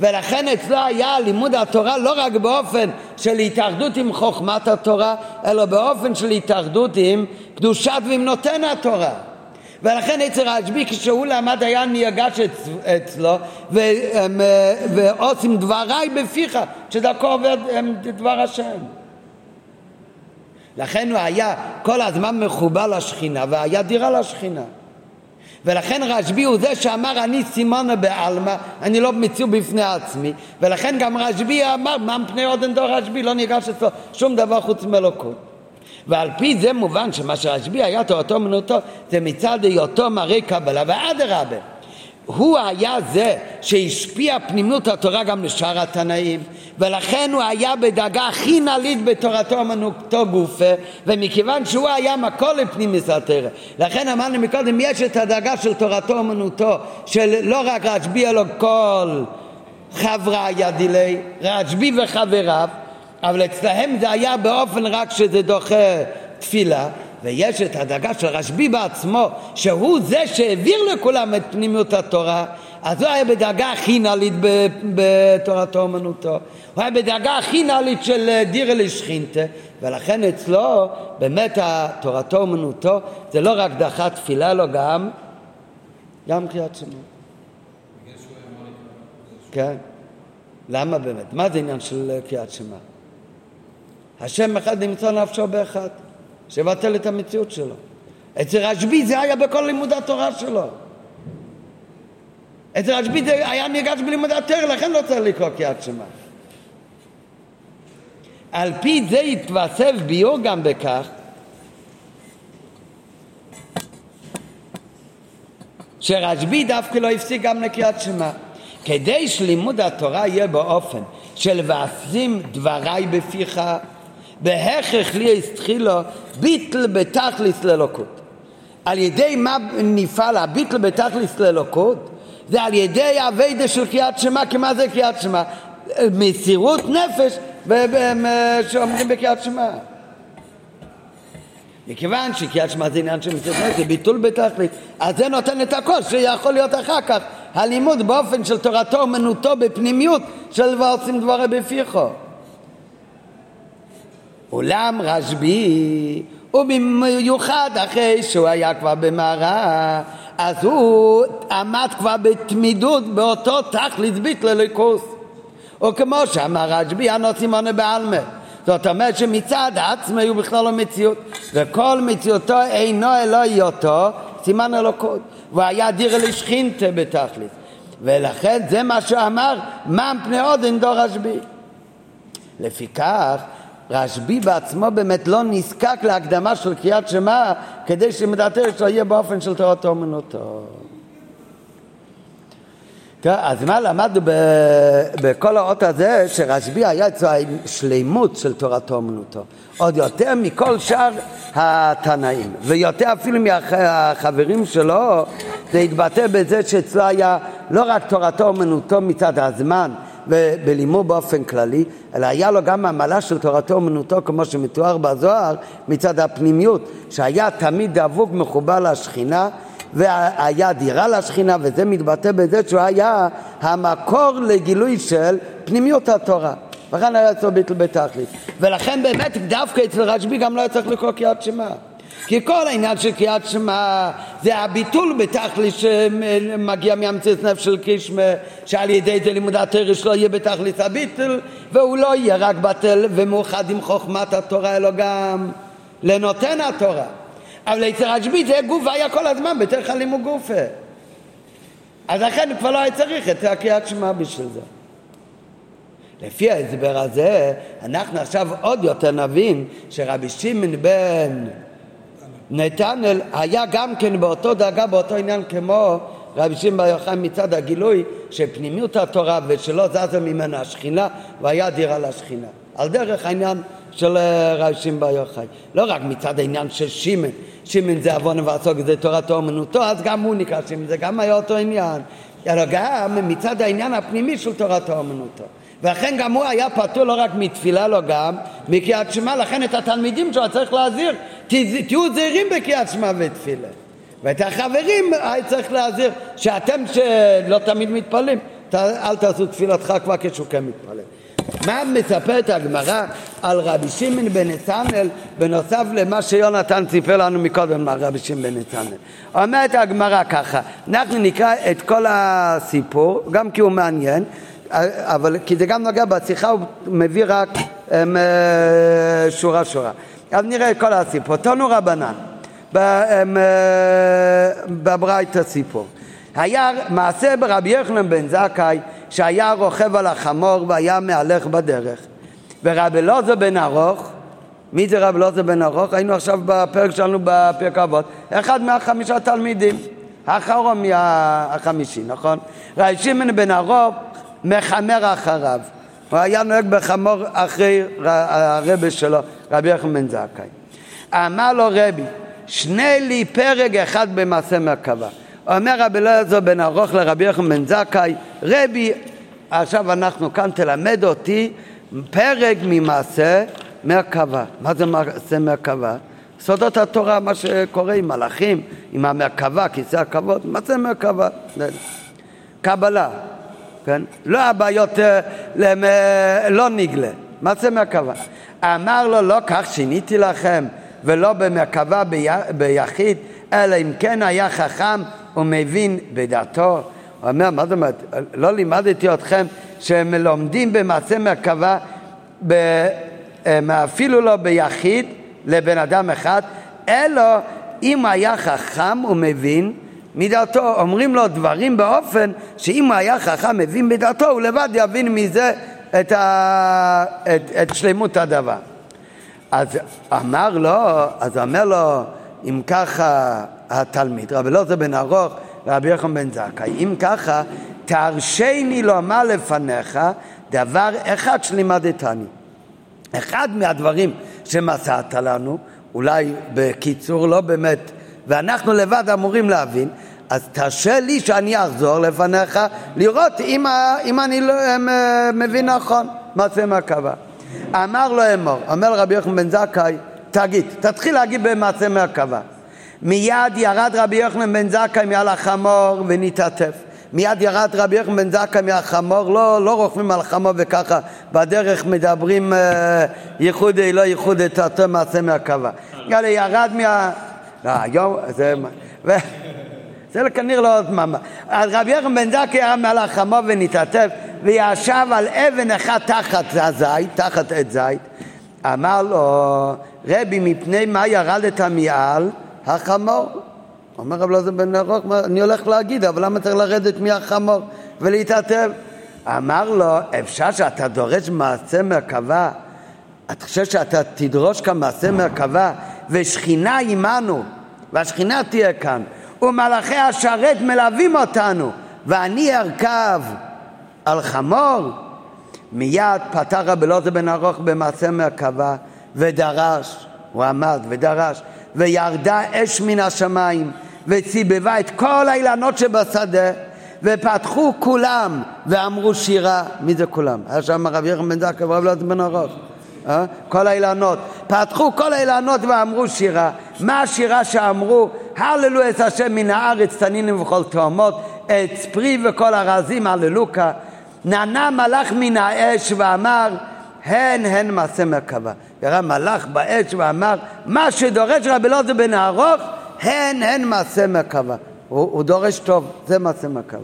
ולכן אצלו היה לימוד התורה לא רק באופן של התאחדות עם חוכמת התורה אלא באופן של התאחדות עם קדושת ועם נותן התורה ולכן אצל רשב"י כשהוא למד היה ניגש אצלו ועושים דבריי בפיך שדרכו עובד דבר השם. לכן הוא היה כל הזמן מחובר לשכינה והיה דירה לשכינה. ולכן רשב"י הוא זה שאמר אני סימונה בעלמא, אני לא מציאו בפני עצמי. ולכן גם רשב"י אמר מה מפני עוד אין דור רשב"י לא ניגש אצלו שום דבר חוץ מאלוקות ועל פי זה מובן שמה שרשב"י היה תורתו אומנותו זה מצד היותו מראה קבלה ואדרבה. הוא היה זה שהשפיע פנימות התורה גם לשאר התנאים ולכן הוא היה בדאגה הכי נעלית בתורתו אומנותו גופה ומכיוון שהוא היה מקור לפנימיס התרא לכן אמרנו מקודם יש את הדאגה של תורתו אומנותו של לא רק רשב"י אלא כל חברי ידילי רשב"י וחבריו אבל אצלהם זה היה באופן רק שזה דוחה תפילה, ויש את הדאגה של רשב"י בעצמו, שהוא זה שהעביר לכולם את פנימיות התורה, אז הוא היה בדאגה הכי נעלית בתורתו אומנותו. הוא היה בדאגה הכי נעלית של דירה לשכינתה, ולכן אצלו באמת תורתו אומנותו זה לא רק דחה תפילה, לא גם, גם קריאת שמע. כן. למה באמת? מה זה עניין של קריאת שמע? השם אחד נמצא נפשו באחד, שיבטל את המציאות שלו. אצל רשב"י זה היה בכל לימוד התורה שלו. אצל רשב"י זה היה ניגש בלימוד התורה, לכן לא צריך לקרוא קריאת שמע. על פי זה התווסף ביור גם בכך שרשב"י דווקא לא הפסיק גם לקריאת שמע. כדי שלימוד התורה יהיה באופן של ועשים דבריי בפיך, בהכרח לי אסתחילו ביטל בתכליס ללוקות. על ידי מה נפעל הביטל בתכליס ללוקות? זה על ידי אביידה של קריאת שמע, כי מה זה קריאת שמע? מסירות נפש שאומרים בקריאת שמע. מכיוון שקריאת שמע זה עניין של מסירות נפש, זה ביטול בתכלית, אז זה נותן את הכל שיכול להיות אחר כך הלימוד באופן של תורתו אומנותו בפנימיות של ועושים דברי בפיחו. אולם רשב"י, ובמיוחד אחרי שהוא היה כבר במערה, אז הוא עמד כבר בתמידות באותו תכלית ביטל לליכוס. או כמו שאמר רשב"י, הנוצים עונה בעלמה. זאת אומרת שמצד עצמי הוא בכלל לא מציאות, וכל מציאותו אינו אלוהיותו, סימן אלוקות. והיה דירה לשכינתה בתכלית. ולכן זה מה שאמר, מה פני עוד אין דור רשב"י. לפיכך, רשב"י בעצמו באמת לא נזקק להקדמה של קריאת שמע כדי שמדעתו שלו יהיה באופן של תורתו אומנותו. אז מה למדנו בכל האות הזה, שרשב"י היה אצלו השלימות של תורתו אומנותו, עוד יותר מכל שאר התנאים, ויותר אפילו מהחברים שלו, זה התבטא בזה שאצלו היה לא רק תורתו אומנותו מצד הזמן, בלימוד באופן כללי, אלא היה לו גם המעלה של תורתו אומנותו, כמו שמתואר בזוהר, מצד הפנימיות, שהיה תמיד דבוק מחובר לשכינה, והיה דירה לשכינה, וזה מתבטא בזה שהוא היה המקור לגילוי של פנימיות התורה. וכאן היה אצלו ביטל בתכלית. ולכן באמת דווקא אצל רשב"י גם לא היה צריך לקרוא קריאת שמע. כי כל העניין של קריאת שמע זה הביטול בתכלית שמגיע מהמציאות נפש של קישמה שעל ידי זה לימוד התרא שלו יהיה בתכלית הביטול והוא לא יהיה רק בטל ומאוחד עם חוכמת התורה אלא גם לנותן התורה. אבל אצל רשב"י זה גוף היה כל הזמן בתוך הלימוד גופה. אז לכן כבר לא היה צריך את הקריאת שמע בשביל זה. לפי ההסבר הזה אנחנו עכשיו עוד יותר נבין שרבי שמעון בן נתנאל היה גם כן באותו דאגה, באותו עניין כמו רבי שמעון בר יוחאי מצד הגילוי שפנימיות התורה ושלא זזה ממנה השכינה והיה דירה לשכינה. על דרך העניין של אה, רבי שמעון בר יוחאי. לא רק מצד העניין של שמעון, שמעון זה עוון ועסוק זה תורתו אומנותו, אז גם הוא נקרא שמעון, זה גם היה אותו עניין. אלא גם מצד העניין הפנימי של תורתו אומנותו. ואכן גם הוא היה פטור לא רק מתפילה, לא גם מקריאת שמע, לכן את התלמידים שלו צריך להזהיר, תהיו זהירים בקריאת שמע ותפילה. ואת החברים היה צריך להזהיר, שאתם שלא תמיד מתפללים, אל תעשו תפילתך כבר כשהוא כן מתפלל. מה מספרת הגמרא על רבי שמעון בן נתנאל בנוסף למה שיונתן סיפר לנו מקודם על רבי שמעון בן נתנאל. אומרת הגמרא ככה, אנחנו נקרא את כל הסיפור, גם כי הוא מעניין, אבל כי זה גם נוגע בשיחה, הוא מביא רק הם, אה, שורה שורה. אז נראה כל הסיפור. תונו רבנן, אה, בברייתא סיפור. היה מעשה ברבי יחנן בן זכאי שהיה רוכב על החמור והיה מהלך בדרך. ורבי אלעזר בן ארוך, מי זה רבי אלעזר בן ארוך? היינו עכשיו בפרק שלנו בפרק אבות, אחד מהחמישה תלמידים, האחרון מהחמישי, נכון? רבי שמעון בן ארוך מחמר אחריו. הוא היה נוהג בחמור אחרי הרבי שלו, רבי יחם בן זכאי. אמר לו רבי, שני לי פרק אחד במעשה מרכבה. אומר רבי אלעזר בן ארוך לרבי יחם בן זכאי, רבי, עכשיו אנחנו כאן, תלמד אותי פרק ממעשה מרכבה. מה זה מעשה מרכבה? סודות התורה, מה שקורה עם מלאכים, עם המרכבה, כיסא הכבוד, מה זה מרכבה? קבלה, כן? לא הבעיות, אה, אה, לא נגלה, מה זה מרכבה? אמר לו, לא כך שיניתי לכם, ולא במרכבה ביחיד, אלא אם כן היה חכם ומבין בדעתו. הוא אומר, מה זאת אומרת, לא לימדתי אתכם שהם לומדים במעשה מרכבה אפילו לא ביחיד לבן אדם אחד, אלא אם היה חכם ומבין מדעתו, אומרים לו דברים באופן שאם הוא היה חכם מבין מדעתו, הוא לבד יבין מזה את, ה... את, את שלמות הדבר. אז אמר לו, אז אומר לו, אם ככה התלמיד, רבי אלעזר בן ארוך ורבי יוחנן בן זכאי, אם ככה, תרשני לומר לפניך דבר אחד שלימדתני. אחד מהדברים שמסעת לנו, אולי בקיצור, לא באמת, ואנחנו לבד אמורים להבין, אז תרשה לי שאני אחזור לפניך לראות אם, אם אני לא, מבין נכון מה זה מרכבה. אמר לו אמור, אומר רבי יוחנן בן זכאי, תגיד, תתחיל להגיד במעשה מרכבה. מיד ירד רבי יוחנן בן זכאי מעל החמור ונתעטף. מיד ירד רבי יוחנן בן זכאי מהחמור, לא, לא רוכבים על החמור וככה בדרך מדברים אה, ייחודי, לא ייחודי, תעשה מעשה. יאללה, ירד מה... לא, היום, זה... ו... זה כנראה לא עוד מאמר. אז רבי יוחנן בן זכאי היה מעל החמור ונתעטף וישב על אבן אחת תחת הזית, תחת עץ זית. אמר לו, רבי, מפני מה ירדת מעל החמור? אומר רב לוזר בן ארוך, אני הולך להגיד, אבל למה צריך לרדת מהחמור ולהתעטב? אמר לו, אפשר שאתה דורש מעשה מרכבה? אתה חושב שאתה תדרוש כאן מעשה מרכבה ושכינה עמנו, והשכינה תהיה כאן, ומלאכי השרת מלווים אותנו, ואני ארכב על חמור? מיד פתח רב אלעזר בן ארוך במעשה מרכבה ודרש, הוא עמד ודרש, וירדה אש מן השמיים וציבבה את כל האילנות שבשדה ופתחו כולם ואמרו שירה, מי זה כולם? היה שם רבי ירם בן זקה ורב אלעזר בן ארוש אה? כל האילנות, פתחו כל האילנות ואמרו שירה. מה השירה שאמרו? הללו את השם מן הארץ תנינים וכל תאומות, את פרי וכל הרזים הללוקה. נענה מלאך מן האש ואמר הן הן מעשה מרכבה. יראה מלאך באש ואמר מה שדורש רבי אלעזר בן ארוך הן הן מעשה מרכבה. הוא, הוא דורש טוב, זה מעשה מרכבה.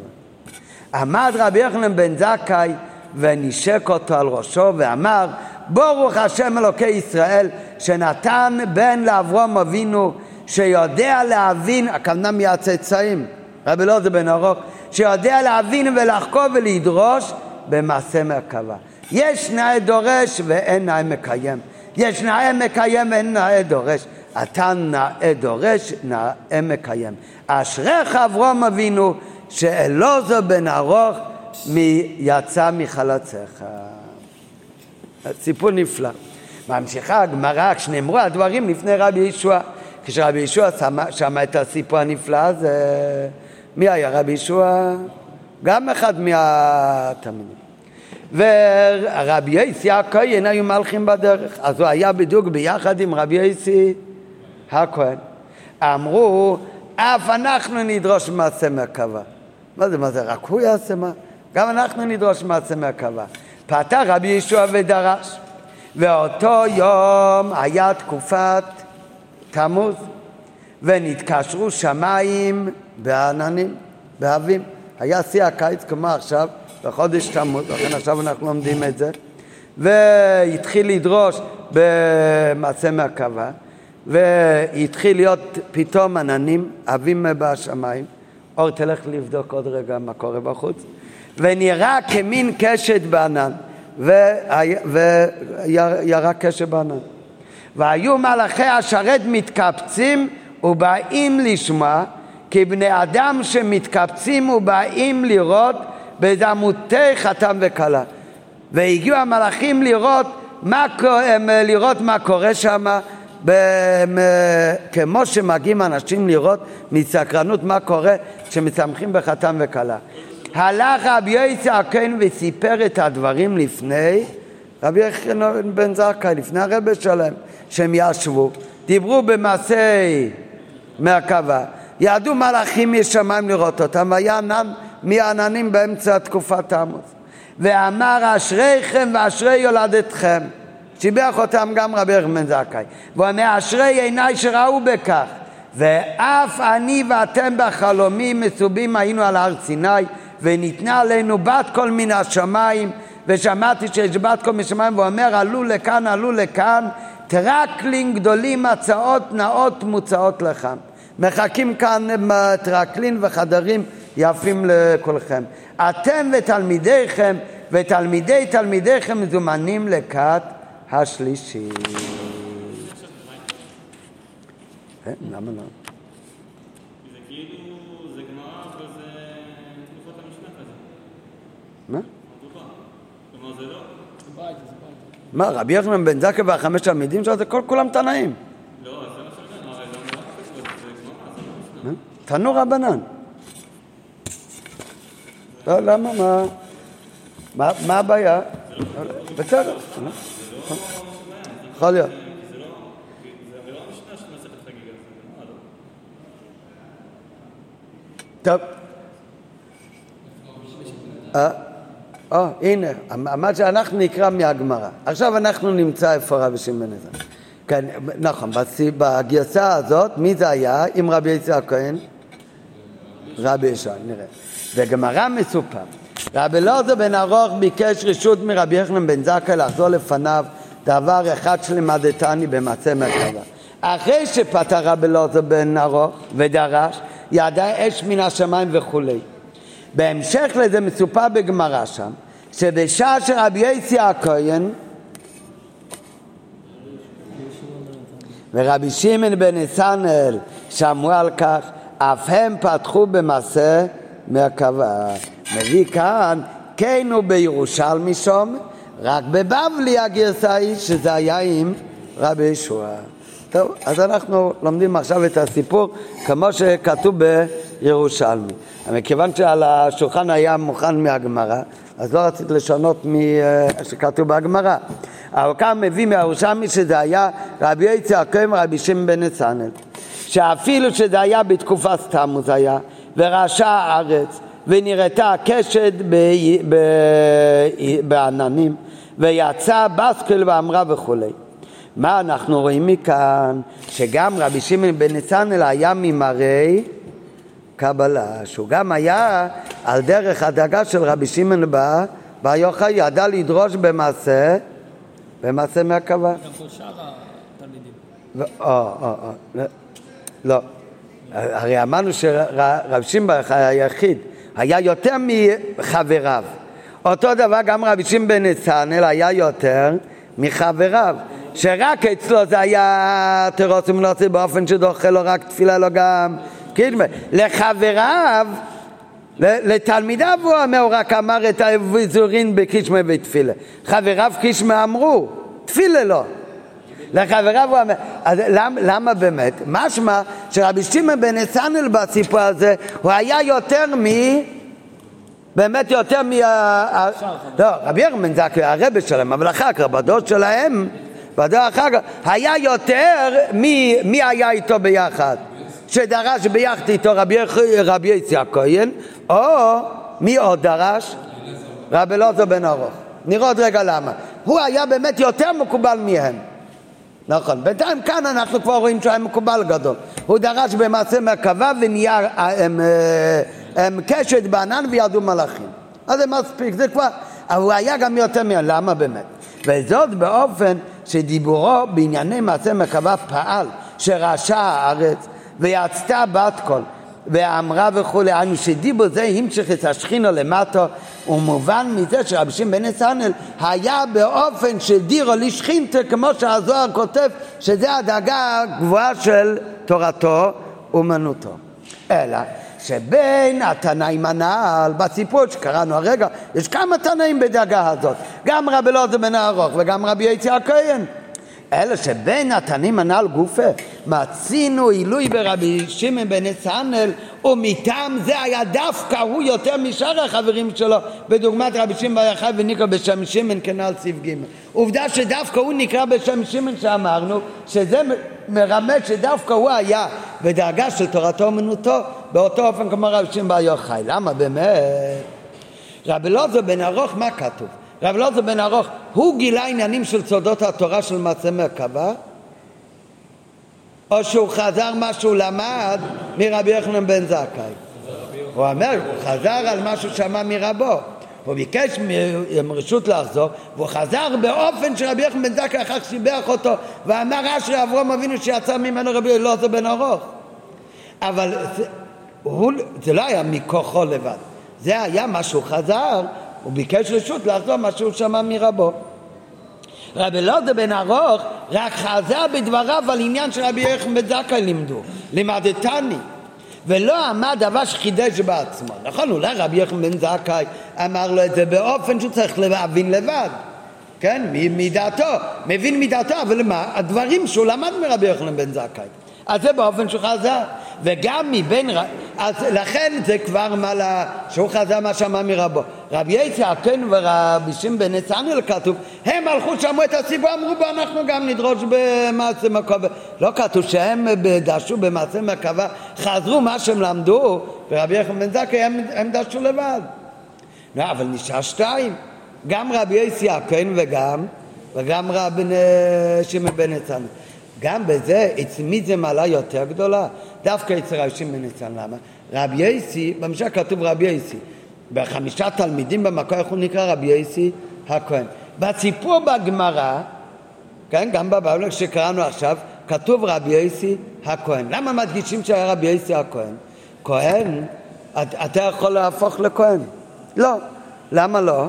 עמד רבי יוחנן בן זכאי ונשק אותו על ראשו ואמר ברוך השם אלוקי ישראל שנתן בן לאברום אבינו שיודע להבין, הכוונה מהצאצאים, רבי אלעזר בן ארוך, שיודע להבין ולחקור ולדרוש במעשה מרכבה. יש נאה דורש ואין נאה מקיים. יש נאה מקיים ואין נאה דורש. אתה נאה דורש, נאה מקיים. אשריך אברום אבינו שאלעזר בן ארוך יצא מחלציך. סיפור נפלא. ממשיכה הגמרא, כשנאמרו הדברים לפני רבי ישוע. כשרבי ישוע שמע את הסיפור הנפלא הזה, מי היה רבי ישוע? גם אחד מהתלמידים. ורבי יוסי הכהן היו מלכים בדרך, אז הוא היה בדיוק ביחד עם רבי יוסי הכהן. אמרו, אף אנחנו נדרוש מעשה מרכבה. מה זה, מה זה, רק הוא יעשה מה? גם אנחנו נדרוש מעשה מרכבה. פתח רבי ישוע ודרש, ואותו יום היה תקופת תמוז, ונתקשרו שמיים בעננים, באבים. היה שיא הקיץ כמו עכשיו, בחודש תמוז, לכן עכשיו אנחנו לומדים את זה, והתחיל לדרוש במעשה מרכבה. והתחיל להיות פתאום עננים, עבים בשמיים. אור, תלך לבדוק עוד רגע מה קורה בחוץ. ונראה כמין קשת בענן, וירה קשת בענן. והיו מלאכי השרת מתקבצים ובאים לשמוע, כי בני אדם שמתקבצים ובאים לראות בדמותי חתם וכלה. והגיעו המלאכים לראות מה, לראות מה קורה שם, כמו שמגיעים אנשים לראות מסקרנות מה קורה כשמצמחים בחתם וכלה. הלך רבי יוסי הכהן וסיפר את הדברים לפני רבי יחנון בן זכאי, לפני הרבה שלם, שהם ישבו, דיברו במעשי מרכבה, יעדו מלאכים משמיים לראות אותם, והיה ענן מעננים באמצע תקופת עמוס. ואמר אשריכם ואשרי יולדתכם. שיבח אותם גם רבי יחמן זכאי. והוא אומר אשרי עיניי שראו בכך. ואף אני ואתם בחלומי מסובים היינו על הר סיני ונתנה עלינו בת קול מן השמיים ושמעתי שיש בת קול משמיים והוא אומר עלו לכאן עלו לכאן טרקלין גדולים מצעות נאות מוצעות לכם מחכים כאן טרקלין וחדרים יפים לכולכם אתם ותלמידיכם ותלמידי תלמידיכם מזומנים לכת השלישי. אה, למה לא? מה? מה, רבי יחנן בן זקה והחמש תלמידים שלו זה כולם תנאים. לא, תנו רבנן. לא, למה, מה? מה הבעיה? בסדר. יכול להיות. טוב. אה, אה, הנה, אמרת שאנחנו נקרא מהגמרא. עכשיו אנחנו נמצא איפה רבי שמעון עזרא. כן, נכון, בגרסה הזאת, מי זה היה? עם רבי יצחק כהן? רבי ישוע, נראה. בגמרא מסופר, רבי אלעזר בן ארוך ביקש רשות מרבי יחנן בן זכאי לחזור לפניו דבר אחד שלימדתני במעשה מרכבה. אחרי שפטר רבי אלעזר בן ארוך ודרש, ידע אש מן השמיים וכולי. בהמשך לזה מסופר בגמרא שם, שבשעה שרבי יצי הכהן ורבי שמעון בן נסנאל שמעו על כך, אף הם פתחו במעשה מרכבה. מביא כאן, כן הוא בירושלמי שום, רק בבבלי הגרסה היא שזה היה עם רבי ישוע. טוב, אז אנחנו לומדים עכשיו את הסיפור כמו שכתוב בירושלמי. מכיוון שעל השולחן היה מוכן מהגמרא, אז לא רציתי לשנות מה שכתוב בהגמרא. כאן מביא מהירושלמי שזה היה רבי יצא הכהן ורבי שמעון בן נצנאל. שאפילו שזה היה בתקופת תמוז היה, ורעשה הארץ, ונראתה הקשת בעננים, ויצא בסקל ואמרה וכולי. מה אנחנו רואים מכאן? שגם רבי שמעון בן נתנאל היה ממראי קבלה, שהוא גם היה על דרך הדאגה של רבי שמעון בר יוחאי, ידע לדרוש במעשה, במעשה מהקבלה. גם כל שאר התלמידים. לא, לא. הרי אמרנו שרבי שמעון יוחאי היחיד, היה יותר מחבריו. אותו דבר גם רבי שמעון בן היה יותר מחבריו. שרק אצלו זה היה תירוץ ומנוצי באופן שדוחה לו רק תפילה לו גם. לחבריו, לתלמידיו הוא אומר, רק אמר את האביזורין בקישמה ותפילה. חבריו קישמה אמרו, תפילה לו. לחבריו הוא אומר, אז למה, למה באמת? משמע שרבי שמעון בן נתנאל בסיפור הזה, הוא היה יותר מ... באמת יותר מה... לא, רבי ירמן זה הרבה שלהם, אבל אחר כך, בדור שלהם בדור אחר כך, היה יותר מי היה איתו ביחד, שדרש ביחד איתו רבי, רבי יצחק כהן, או מי עוד דרש? רבי אלעזר בן ארוך. נראה עוד רגע למה. הוא היה באמת יותר מקובל מהם. נכון. בינתיים כאן אנחנו כבר רואים שהוא היה מקובל גדול. הוא דרש במעשה מרכבה ונהיה הם, הם, הם קשת בענן וירדו מלאכים. אז זה מספיק, זה כבר... אבל הוא היה גם יותר מהם. למה באמת? וזאת באופן שדיבורו בענייני מעשה מרכבה פעל, שרעשה הארץ ויצתה בת קול ואמרה וכולי, אנו שדיבור זה המשך את השכינו למטו ומובן מזה שרבי שמעון בן נתנאל היה באופן של דירו לשכינתו כמו שהזוהר כותב שזה הדאגה הגבוהה של תורתו אומנותו. אלא שבין התנאים הנ"ל, בסיפור שקראנו הרגע, יש כמה תנאים בדאגה הזאת, גם רבי אלעזר בן ארוך וגם רבי יציא הכהן. אלא שבין התנאים הנ"ל גופה, מצינו עילוי ברבי שמעון בן נתנאל ומטעם זה היה דווקא הוא יותר משאר החברים שלו, בדוגמת רבי שמעון בר יוחאי ונקרא בשם שמן כנ"ל סעיף ג'. עובדה שדווקא הוא נקרא בשם שמן שאמרנו, שזה מרמז שדווקא הוא היה בדרגה של תורתו אומנותו, באותו אופן כמו רבי שמעון בר יוחאי. למה באמת? רבי אלעזר בן ארוך, מה כתוב? רבי אלעזר בן ארוך, הוא גילה עניינים של סודות התורה של מעשה מרכבה? או שהוא חזר מה שהוא למד מרבי יוחנן בן זכאי. הוא אומר, הוא חזר על מה שהוא שמע מרבו. הוא ביקש מרשות לחזור, והוא חזר באופן שרבי יוחנן בן זכאי אחר שיבח אותו, ואמר אשרי אברום אבינו שיצא ממנו רבי אלעזר בן ארוך. אבל זה, הוא, זה לא היה מכוחו לבד, זה היה מה שהוא חזר, הוא ביקש רשות לחזור מה שהוא שמע מרבו. רבי אלעזר בן ארוך רק חזר בדבריו על עניין של רבי בן זכאי לימדו, לימדתני. ולא עמד דבר שחידש בעצמו. נכון, אולי רבי יוחנן בן זכאי אמר לו את זה באופן שהוא צריך להבין לבד. כן, מדעתו, מבין מדעתו, אבל מה? הדברים שהוא למד מרבי יוחנן בן זכאי. אז זה באופן שהוא חזר. וגם מבין, אז לכן זה כבר מעלה, שהוא חזר מה שאמר מרבו. רבי יצחק הכהן ורבי שמעון בן נתנאל כתוב, הם הלכו, שמעו את הסיפור, אמרו בו אנחנו גם נדרוש במעשה מרכבה. לא כתוב שהם דרשו במעשה מרכבה, חזרו מה שהם למדו, ורבי יחם בן זכאי הם, הם דרשו לבד. לא, אבל נשאר שתיים, גם רבי יצחק הכהן וגם, וגם רבי שמעון בן נתנאל. גם בזה, אצל זה מעלה יותר גדולה? דווקא אצל בן נתנאל. למה? רבי יסי, במשל כתוב רבי יסי. בחמישה תלמידים במקור, איך הוא נקרא רבי יסי הכהן. בסיפור בגמרא, כן, גם בבבלג שקראנו עכשיו, כתוב רבי יסי הכהן. למה מדגישים שהיה רבי יסי הכהן? כהן, אתה יכול להפוך לכהן. לא. למה לא?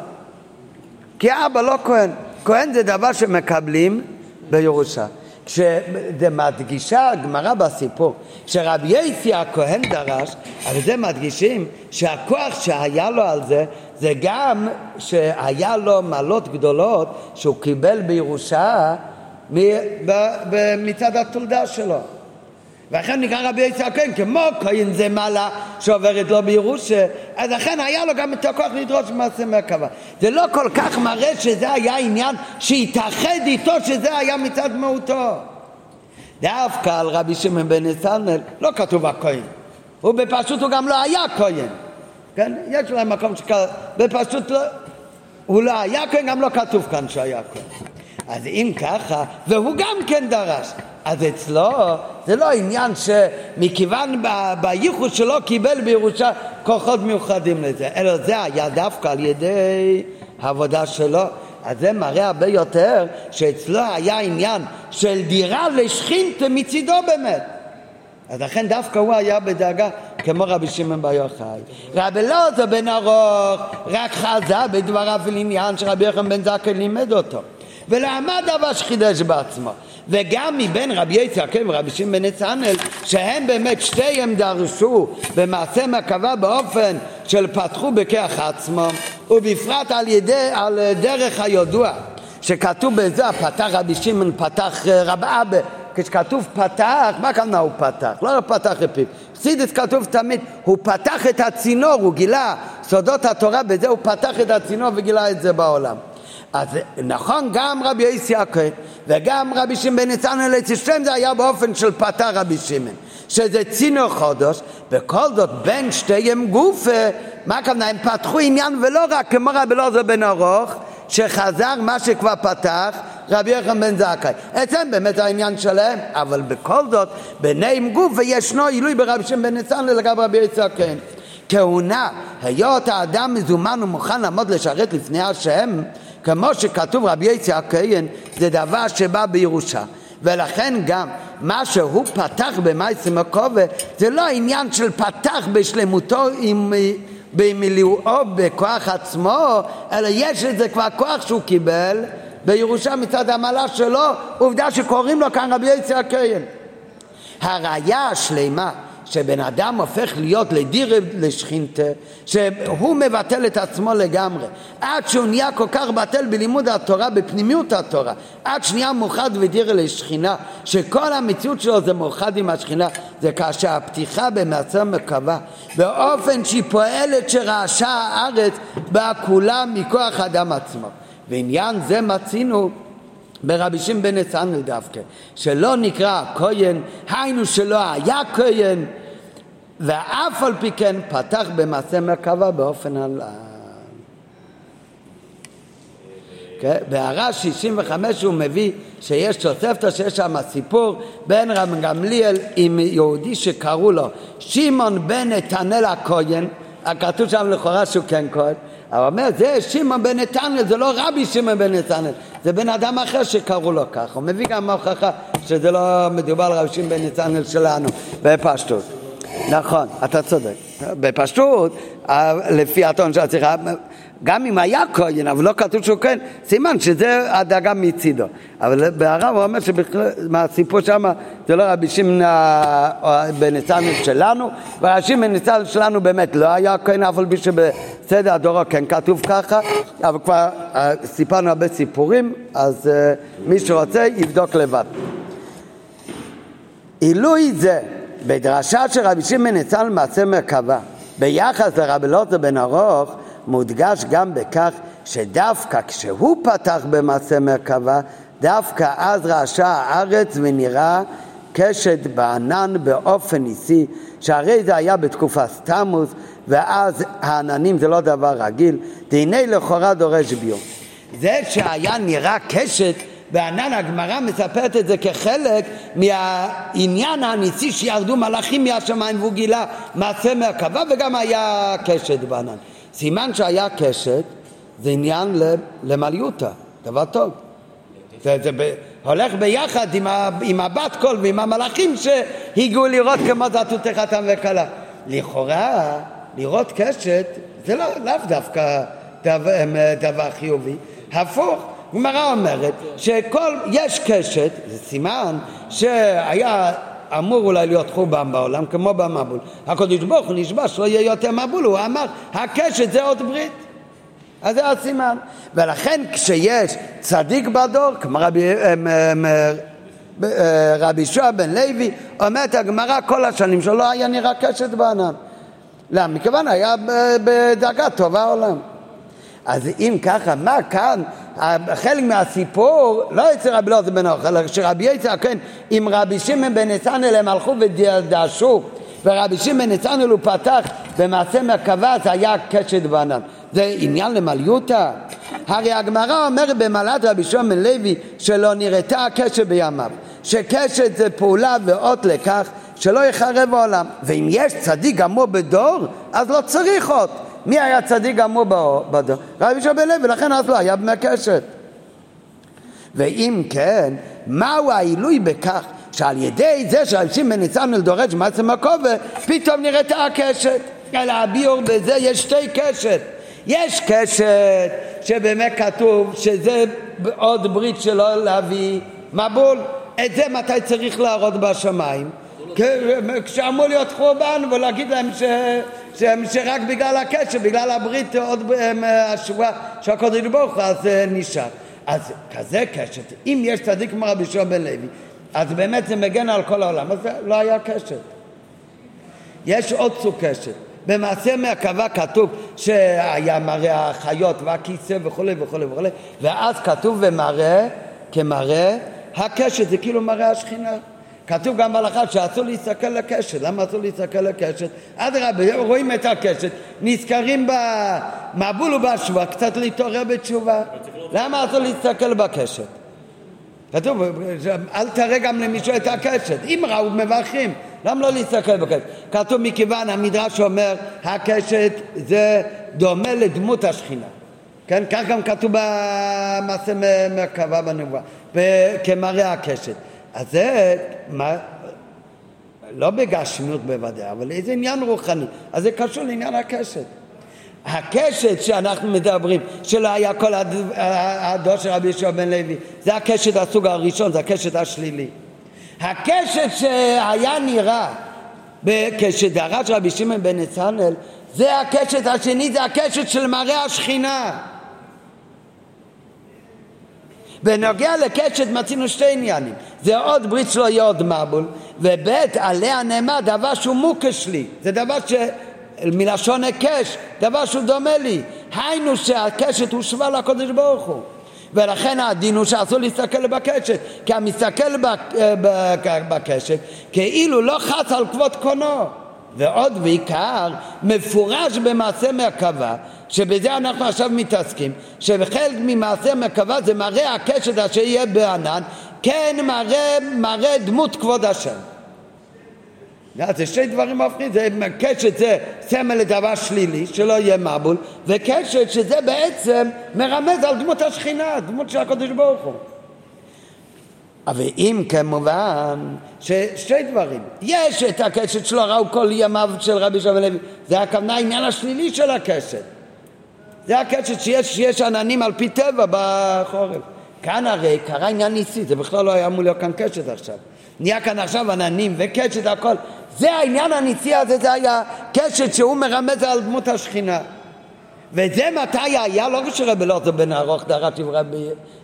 כי אבא לא כהן. כהן זה דבר שמקבלים בירושה. כשזה מדגישה הגמרא בסיפור, שרבי יסי הכהן דרש, אבל זה מדגישים שהכוח שהיה לו על זה, זה גם שהיה לו מעלות גדולות שהוא קיבל בירושה מצד התולדה שלו. ואכן נקרא רבי יצחק הכהן, כמו כהן זה מעלה שעוברת לו בירושה, אז לכן היה לו גם את הכוח לדרוש מעשה מרכבה. זה לא כל כך מראה שזה היה עניין שהתאחד איתו, שזה היה מצד מהותו. דווקא על רבי שמעון בן נתנאל לא כתוב הכהן. הוא בפשוט הוא גם לא היה כהן. כן? יש להם מקום שכתוב, בפשוט לא, הוא לא היה כהן, גם לא כתוב כאן שהיה כהן. אז אם ככה, והוא גם כן דרש, אז אצלו זה לא עניין שמכיוון בייחוד שלו קיבל בירושה כוחות מיוחדים לזה, אלא זה היה דווקא על ידי העבודה שלו. אז זה מראה הרבה יותר שאצלו היה עניין של דירה לשכינתה מצידו באמת. אז לכן דווקא הוא היה בדאגה כמו רבי שמעון בר יוחאי. רבי אלעזר בן ארוך רק חזה בדבריו של עניין שרבי יוחנן בן זכאי לימד אותו. ולא עמד דבר שחידש בעצמו. וגם מבין רבי יצחק ורבי שמעון בן שהם באמת שתיהם דרשו במעשה מרכבה באופן של פתחו בכך עצמו, ובפרט על ידי, על דרך הידוע, שכתוב בזה, פתח רבי שמעון, פתח רב אבא, כשכתוב פתח, מה כמובן הוא פתח? לא פתח את חסידס כתוב תמיד, הוא פתח את הצינור, הוא גילה סודות התורה, בזה הוא פתח את הצינור וגילה את זה בעולם. אז נכון גם רבי יוסי הכהן וגם רבי שמעון בן נתנאל אצל שתיהם זה היה באופן של פתר רבי שמעון שזה צינור חודש בכל זאת בין שתיהם גוף מה הכוונה? הם פתחו עניין ולא רק כמו רבי אלעזר בן ארוך שחזר מה שכבר פתח רבי יחם בן זכאי. אצלם באמת העניין שלהם, אבל בכל זאת ביניהם גוף וישנו עילוי ברבי שמעון בן נתנאל לגבי רבי יוסי הכהן. כהונה, היות האדם מזומן ומוכן לעמוד לשרת לפני השם כמו שכתוב רבי יצחק הכהן, זה דבר שבא בירושה. ולכן גם מה שהוא פתח במעשה מקובה זה לא עניין של פתח בשלמותו עם, במילואו בכוח עצמו, אלא יש לזה כבר כוח שהוא קיבל בירושה מצד המעלה שלו, עובדה שקוראים לו כאן רבי יצחק הכהן. הראיה השלמה שבן אדם הופך להיות לדיר לשכינתה, שהוא מבטל את עצמו לגמרי, עד שהוא נהיה כל כך בטל בלימוד התורה, בפנימיות התורה, עד שנהיה מאוחד ודיר לשכינה, שכל המציאות שלו זה מאוחד עם השכינה, זה כאשר הפתיחה במעשר מקווה, באופן שהיא פועלת שרעשה הארץ בה כולה מכוח האדם עצמו. ועניין זה מצינו ברבי שמעון בן נתנאל דווקא, שלא נקרא כהן, היינו שלא היה כהן, ואף על פי כן פתח במעשה מרכבה באופן הלאה. כן? בהערה 65 הוא מביא שיש תוספתא שיש שם סיפור בין רב גמליאל עם יהודי שקראו לו שמעון בן נתנאל הכהן, כתוב שם לכאורה שהוא כן כהן, אבל אומר זה שמעון בן נתנאל, זה לא רבי שמעון בן נתנאל, זה בן אדם אחר שקראו לו כך. הוא מביא גם הוכחה שזה לא מדובר על רבי שמעון בן נתנאל שלנו, בפשטות. נכון, אתה צודק. בפשטות, לפי הטון של השיחה, גם אם היה כהן, אבל לא כתוב שהוא כהן, סימן שזה הדאגה מצידו. אבל הוא אומר שמהסיפור שם זה לא רבי שמעון בן נתנאל שלנו, ורבי שמעון שלנו באמת לא היה כהן, אף על פי שבסדר הדורו כן כתוב ככה, אבל כבר סיפרנו הרבה סיפורים, אז מי שרוצה יבדוק לבד. עילוי זה בדרשה של רבי שמעון בן נתנאל מעשה מרכבה ביחס לרבי לוטו בן ארוך מודגש גם בכך שדווקא כשהוא פתח במעשה מרכבה, דווקא אז רעשה הארץ ונראה קשת בענן באופן ניסי, שהרי זה היה בתקופה סתמוס, ואז העננים זה לא דבר רגיל, והנה לכאורה דורש ביום. זה שהיה נראה קשת בענן הגמרא מספרת את זה כחלק מהעניין הניסי שירדו מלאכים מהשמיים והוא גילה מעשה מרכבה וגם היה קשת בענן. סימן שהיה קשת זה עניין למליותה, דבר טוב. זה, זה ב, הולך ביחד עם, ה, עם הבת קול ועם המלאכים שהגיעו לראות כמו זתותך חתם וכלה. לכאורה, לראות קשת זה לא, דווקא דבר, דבר חיובי, הפוך. גמרא אומרת שכל, יש קשת, זה סימן שהיה אמור אולי להיות חורבן בעולם כמו במבול. הקדוש ברוך הוא נשבע שלא יהיה יותר מבול, הוא אמר הקשת זה עוד ברית. אז זה הסימן. ולכן כשיש צדיק בדור, כמו רבי, אה, אה, אה, רבי שועה בן לוי, אומרת הגמרא כל השנים שלא היה נראה קשת בענן. למה? מכיוון היה בדרגה טובה עולם. אז אם ככה, מה כאן, חלק מהסיפור, לא אצל רבי אלעזר בן אוכל, אלא שרבי יצחק, כן, עם רבי שמעון בן נתנאל הם הלכו ודרשו, ורבי שמעון נתנאל הוא פתח במעשה מרכבה, זה היה קשת בענן. זה עניין למליותה? הרי הגמרא אומרת במעלת רבי שמעון בן לוי שלא נראתה הקשת בימיו, שקשת זה פעולה ואות לכך שלא יחרב העולם. ואם יש צדיק גמור בדור, אז לא צריך עוד. מי היה צדיק גמור בדור? רבי יהושע בן לוי, לכן אז לא היה בני קשת. ואם כן, מהו העילוי בכך שעל ידי זה שרבי שמעון ניצן דורש מעצם הכובע, פתאום נראית הקשת. אלא הביאור בזה יש שתי קשת. יש קשת שבאמת כתוב שזה עוד ברית שלא להביא מבול. את זה מתי צריך להראות בשמיים? כשאמור להיות חורבן ולהגיד להם ש... שרק בגלל הקשר, בגלל הברית עוד השבועה שהקודש ברוך הוא אז אה, נשאר. אז כזה קשר, אם יש צדיק כמו רבי שמעון בן לוי, אז באמת זה מגן על כל העולם, אז לא היה קשר. יש עוד סוג קשר. במעשה מהקווה כתוב שהיה מראה החיות והכיסא וכולי וכולי וכולי, ואז כתוב ומראה כמראה הקשר, זה כאילו מראה השכינה. כתוב גם בהלכה שאסור להסתכל לקשת. למה אסור להסתכל לקשת? אדרבה, רואים את הקשת, נזכרים במבול ובשבוע, קצת להתעורר בתשובה. למה אסור להסתכל בקשת? כתוב, אל תראה גם למישהו את הקשת. אם ראו, מברכים. למה לא להסתכל בקשת? כתוב מכיוון, המדרש אומר, הקשת זה דומה לדמות השכינה. כן, כך גם כתוב במעשה מרכבה בנבואה, כמראה הקשת. אז זה, מה, לא בגשמיות בוודאי, אבל איזה עניין רוחני. אז זה קשור לעניין הקשת. הקשת שאנחנו מדברים, שלא היה כל הדור של רבי יהושע בן לוי, זה הקשת הסוג הראשון, זה הקשת השלילי. הקשת שהיה נראה כשדרש רבי שמעון בן נתנאל, זה הקשת השני, זה הקשת של מראה השכינה. בנוגע לקשת מצינו שתי עניינים, זה עוד ברית שלא יהיה עוד מבול, וב' עליה נאמר דבר שהוא מוקש לי, זה דבר ש... מלשון היקש, דבר שהוא דומה לי, היינו שהקשת הושבה לקודש ברוך הוא. ולכן הדין הוא שאסור להסתכל בקשת כי המסתכל בקשת כאילו לא חס על כבוד קונו. ועוד בעיקר מפורש במעשה מרכבה שבזה אנחנו עכשיו מתעסקים שבחלק ממעשה מרכבה זה מראה הקשת אשר יהיה בענן כן מראה, מראה דמות כבוד השם זה שתי דברים הופכים, זה קשת זה סמל לדבר שלילי, שלא יהיה מבול, וקשת שזה בעצם מרמז על דמות השכינה, דמות של הקדוש ברוך הוא. אבל אם כמובן ששתי דברים, יש את הקשת שלא ראו כל ימיו של רבי שווה לוי, זה הכוונה העניין השלילי של הקשת. זה הקשת שיש, שיש עננים על פי טבע בחורף. כאן הרי קרה עניין ניסי, זה בכלל לא היה אמור להיות כאן קשת עכשיו. נהיה כאן עכשיו עננים וקשת הכל. זה העניין הניסי הזה, זה היה קשת שהוא מרמז על דמות השכינה. וזה מתי היה, לא כשרבי אלעזר בן ארוך דרש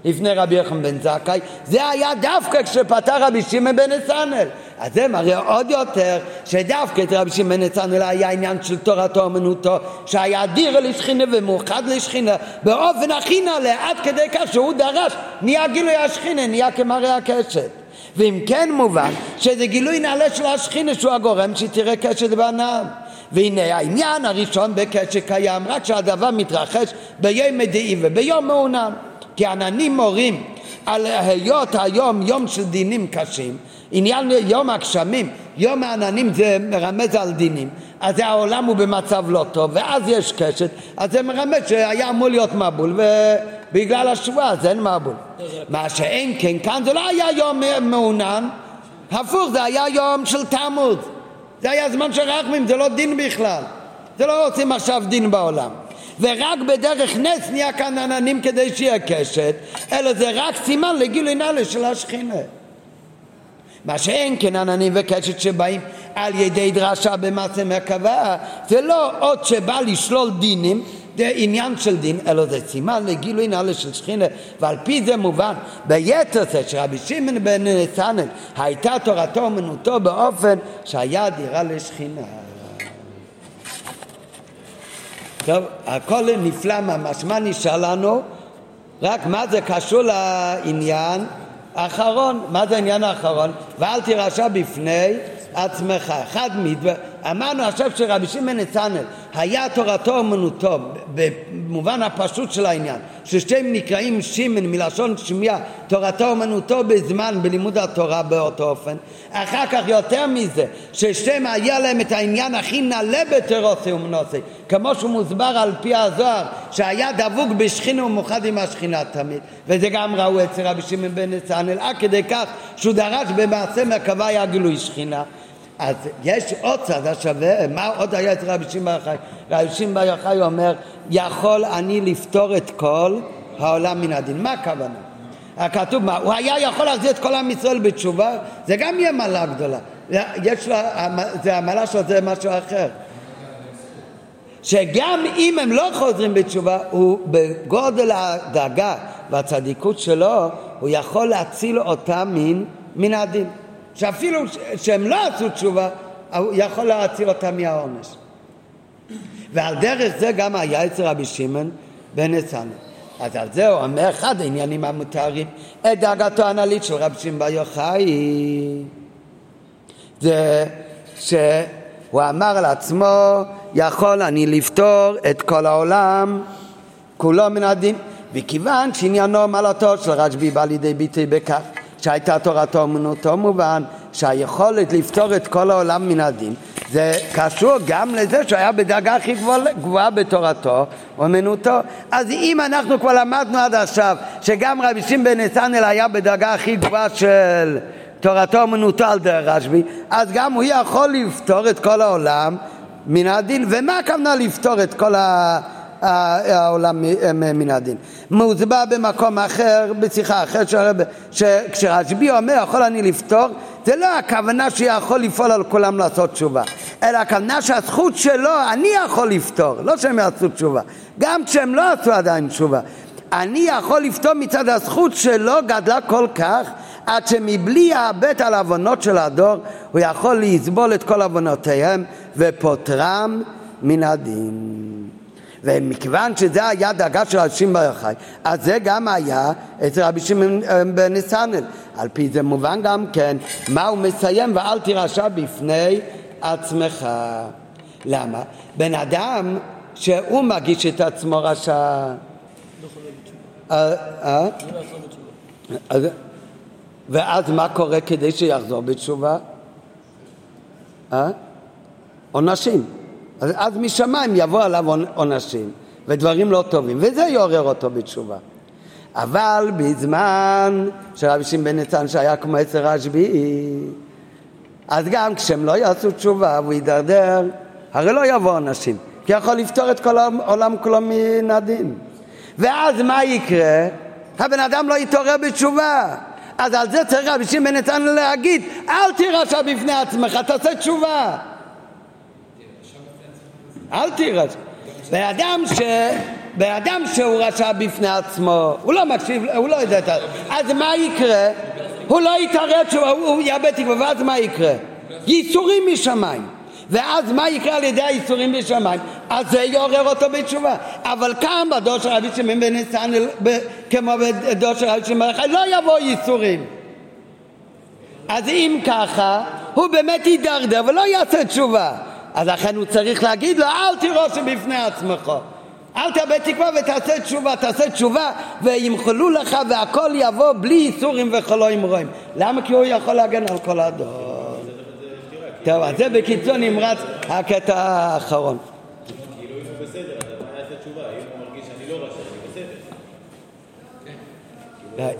לפני רבי יחם בן זכאי, זה היה דווקא כשפתר רבי שמעון בן נתנאל. אז זה מראה עוד יותר שדווקא את רבי שמעון בן נתנאל היה עניין של תורתו אומנותו, שהיה אדיר לשכינה ומאוחד לשכינה, באופן הכי נעלה, עד כדי כך שהוא דרש, נהיה גילוי השכינה, נהיה כמראה הקשת. ואם כן מובן שזה גילוי נעלה של השכינה שהוא הגורם שתראה קשת בענן. והנה העניין הראשון בקשר קיים רק שהדבר מתרחש ביום מדעי וביום מעונן. כי עננים מורים על היות היום יום של דינים קשים עניין יום הגשמים, יום העננים זה מרמז על דינים אז העולם הוא במצב לא טוב ואז יש קשת אז זה מרמז שהיה אמור להיות מבול ובגלל השבועה אז אין מבול. מה שאין כן כאן זה לא היה יום מעונן הפוך זה היה יום של תמוז זה היה זמן של רחמים, זה לא דין בכלל. זה לא רוצים עכשיו דין בעולם. ורק בדרך נס נהיה כאן עננים כדי שיהיה קשת, אלא זה רק סימן לגילוי נעלה של השכינה. מה שאין כן עננים וקשת שבאים על ידי דרשה במעשה מרכבה, זה לא עוד שבא לשלול דינים, זה עניין של דין, אלא זה סימן לגילוי נעלה של שכינה, ועל פי זה מובן ביתר זה שרבי שמעון בן נתנאל הייתה תורתו אומנותו באופן שהיה דירה לשכינה. טוב, הכל נפלא ממש. מה נשאר לנו? רק מה זה קשור לעניין האחרון. מה זה העניין האחרון? ואל תירשע בפני עצמך. אחד מדבר... אמרנו עכשיו שרבי שמעון נתנאל היה תורתו אומנותו במובן הפשוט של העניין ששתיהם נקראים שימן מלשון שמיעה תורתו אומנותו בזמן בלימוד התורה באותו אופן. אחר כך יותר מזה ששתיהם היה להם את העניין הכי נעלה בתרוסי ומנוסי כמו שהוא מוסבר על פי הזוהר שהיה דבוק בשכינה ומאוחד עם השכינה תמיד. וזה גם ראו אצל רבי שמעון בן נתנאל עד כדי כך שהוא דרש במעשה מרכבה היה גילוי שכינה אז יש עוד צד השווה, מה עוד היה אצל רבי שמעון יוחאי? רבי שמעון יוחאי אומר, יכול אני לפתור את כל העולם מן הדין. מה הכוונה? הכתוב מה, הוא היה יכול להחזיר את כל עם ישראל בתשובה? זה גם יהיה מעלה גדולה. יש לו, זה המעלה שלו זה משהו אחר. שגם אם הם לא חוזרים בתשובה, הוא בגודל הדאגה והצדיקות שלו, הוא יכול להציל אותם מן, מן הדין. שאפילו שהם לא עשו תשובה, הוא יכול להציל אותם מהעונש. ועל דרך זה גם היה אצל רבי שמעון בן נתניה. אז על זה הוא אומר אחד העניינים המותרים, את דאגתו הנלית של רבי שמעון בר יוחאי. זה שהוא אמר על עצמו, יכול אני לפתור את כל העולם כולו מן הדין. וכיוון שעניינו מעלתו של רשב"י בא לידי ביטוי בכך שהייתה תורתו אומנותו מובן שהיכולת לפתור את כל העולם מן הדין. זה קשור גם לזה שהוא היה בדרגה הכי גבוהה בתורתו אומנותו. אז אם אנחנו כבר למדנו עד עכשיו שגם רבי שמעון בן נתנאל היה בדרגה הכי גבוהה של תורתו אומנותו על דרך רשב"י אז גם הוא יכול לפתור את כל העולם מן הדין. ומה הכוונה לפתור את כל ה... העולם מן הדין. מוסבר במקום אחר, בשיחה אחרת, שכשרשב"י אומר יכול אני לפתור זה לא הכוונה שיכול לפעול על כולם לעשות תשובה, אלא הכוונה שהזכות שלו, אני יכול לפתור, לא שהם יעשו תשובה, גם כשהם לא עשו עדיין תשובה. אני יכול לפתור מצד הזכות שלו גדלה כל כך עד שמבלי יאבד על עוונות של הדור הוא יכול לסבול את כל עוונותיהם ופוטרם מן הדין. ומכיוון שזה היה דאגה של שמעון בר יוחאי, אז זה גם היה אצל רבי שמעון אה, בן נסנל. על פי זה מובן גם כן מה הוא מסיים ואל תירשע בפני עצמך. למה? בן אדם שהוא מגיש את עצמו רשע. אה, אה? ואז מה קורה כדי שיחזור בתשובה? עונשים. אז, אז משמיים יבוא עליו עונשים ודברים לא טובים, וזה יעורר אותו בתשובה. אבל בזמן שרבי שמעון בן ניצן שהיה כמו עשר השביעי, אז גם כשהם לא יעשו תשובה והוא יידרדר, הרי לא יבוא אנשים, כי יכול לפתור את כל העולם כולו מן הדין. ואז מה יקרה? הבן אדם לא יתעורר בתשובה. אז על זה צריך רבי שמעון בן ניצן להגיד, אל תירשע בפני עצמך, תעשה תשובה. אל תירש. בן אדם ש... בן אדם שהוא רשע בפני עצמו, הוא לא מקשיב, הוא לא יודע את זה. אז מה יקרה? הוא לא יתערב, הוא יאבד תקווה, ואז מה יקרה? ייסורים משמיים. ואז מה יקרה על ידי הייסורים בשמיים? אז זה יעורר אותו בתשובה. אבל כאן בדור של רבי שמעון בן ניסן, כמו בדור של רבי שמעון בן לא יבוא ייסורים. אז אם ככה, הוא באמת יידרדר ולא יעשה תשובה. אז לכן הוא צריך להגיד לו, אל תירוש בפני עצמך. אל תאבד תקווה ותעשה תשובה, תעשה תשובה וימחלו לך והכל יבוא בלי איסורים וחולואים רואים. למה? כי הוא יכול להגן על כל הדור. טוב, אז זה בקיצור נמרץ הקטע האחרון. כאילו.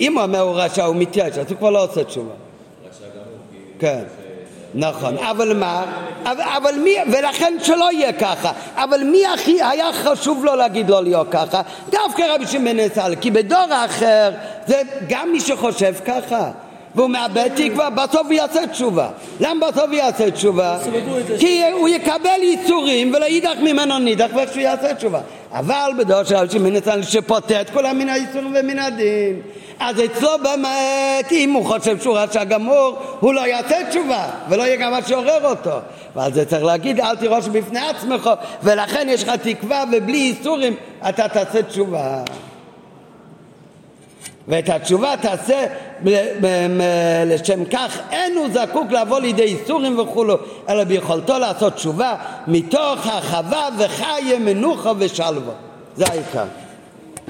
אם הוא אומר הוא רשע, הוא מתייאש, אז הוא כבר לא עושה תשובה. רשע גמור. כן. נכון, אבל מה? אבל, אבל מי, ולכן שלא יהיה ככה, אבל מי הכי היה חשוב לו להגיד לא להיות ככה? דווקא רבי שמעון בן כי בדור האחר זה גם מי שחושב ככה והוא מאבד תקווה, בסוף הוא יעשה תשובה. למה בסוף הוא יעשה תשובה? כי הוא יקבל ייסורים ולאידך ממנו נידך ואיך שהוא יעשה תשובה. אבל בדור של רבי שמעון בן שפוטר את כולם מן הייסורים ומן הדין אז אצלו באמת, אם הוא חושב שהוא רשע גמור, הוא לא יעשה תשובה, ולא יהיה גם מה שעורר אותו. ועל זה צריך להגיד, אל תירוש בפני עצמך, ולכן יש לך תקווה, ובלי איסורים אתה תעשה תשובה. ואת התשובה תעשה לשם כך אין הוא זקוק לבוא לידי איסורים וכולו אלא ביכולתו לעשות תשובה מתוך החווה וחיה מנוחה ושלווה זה העיקר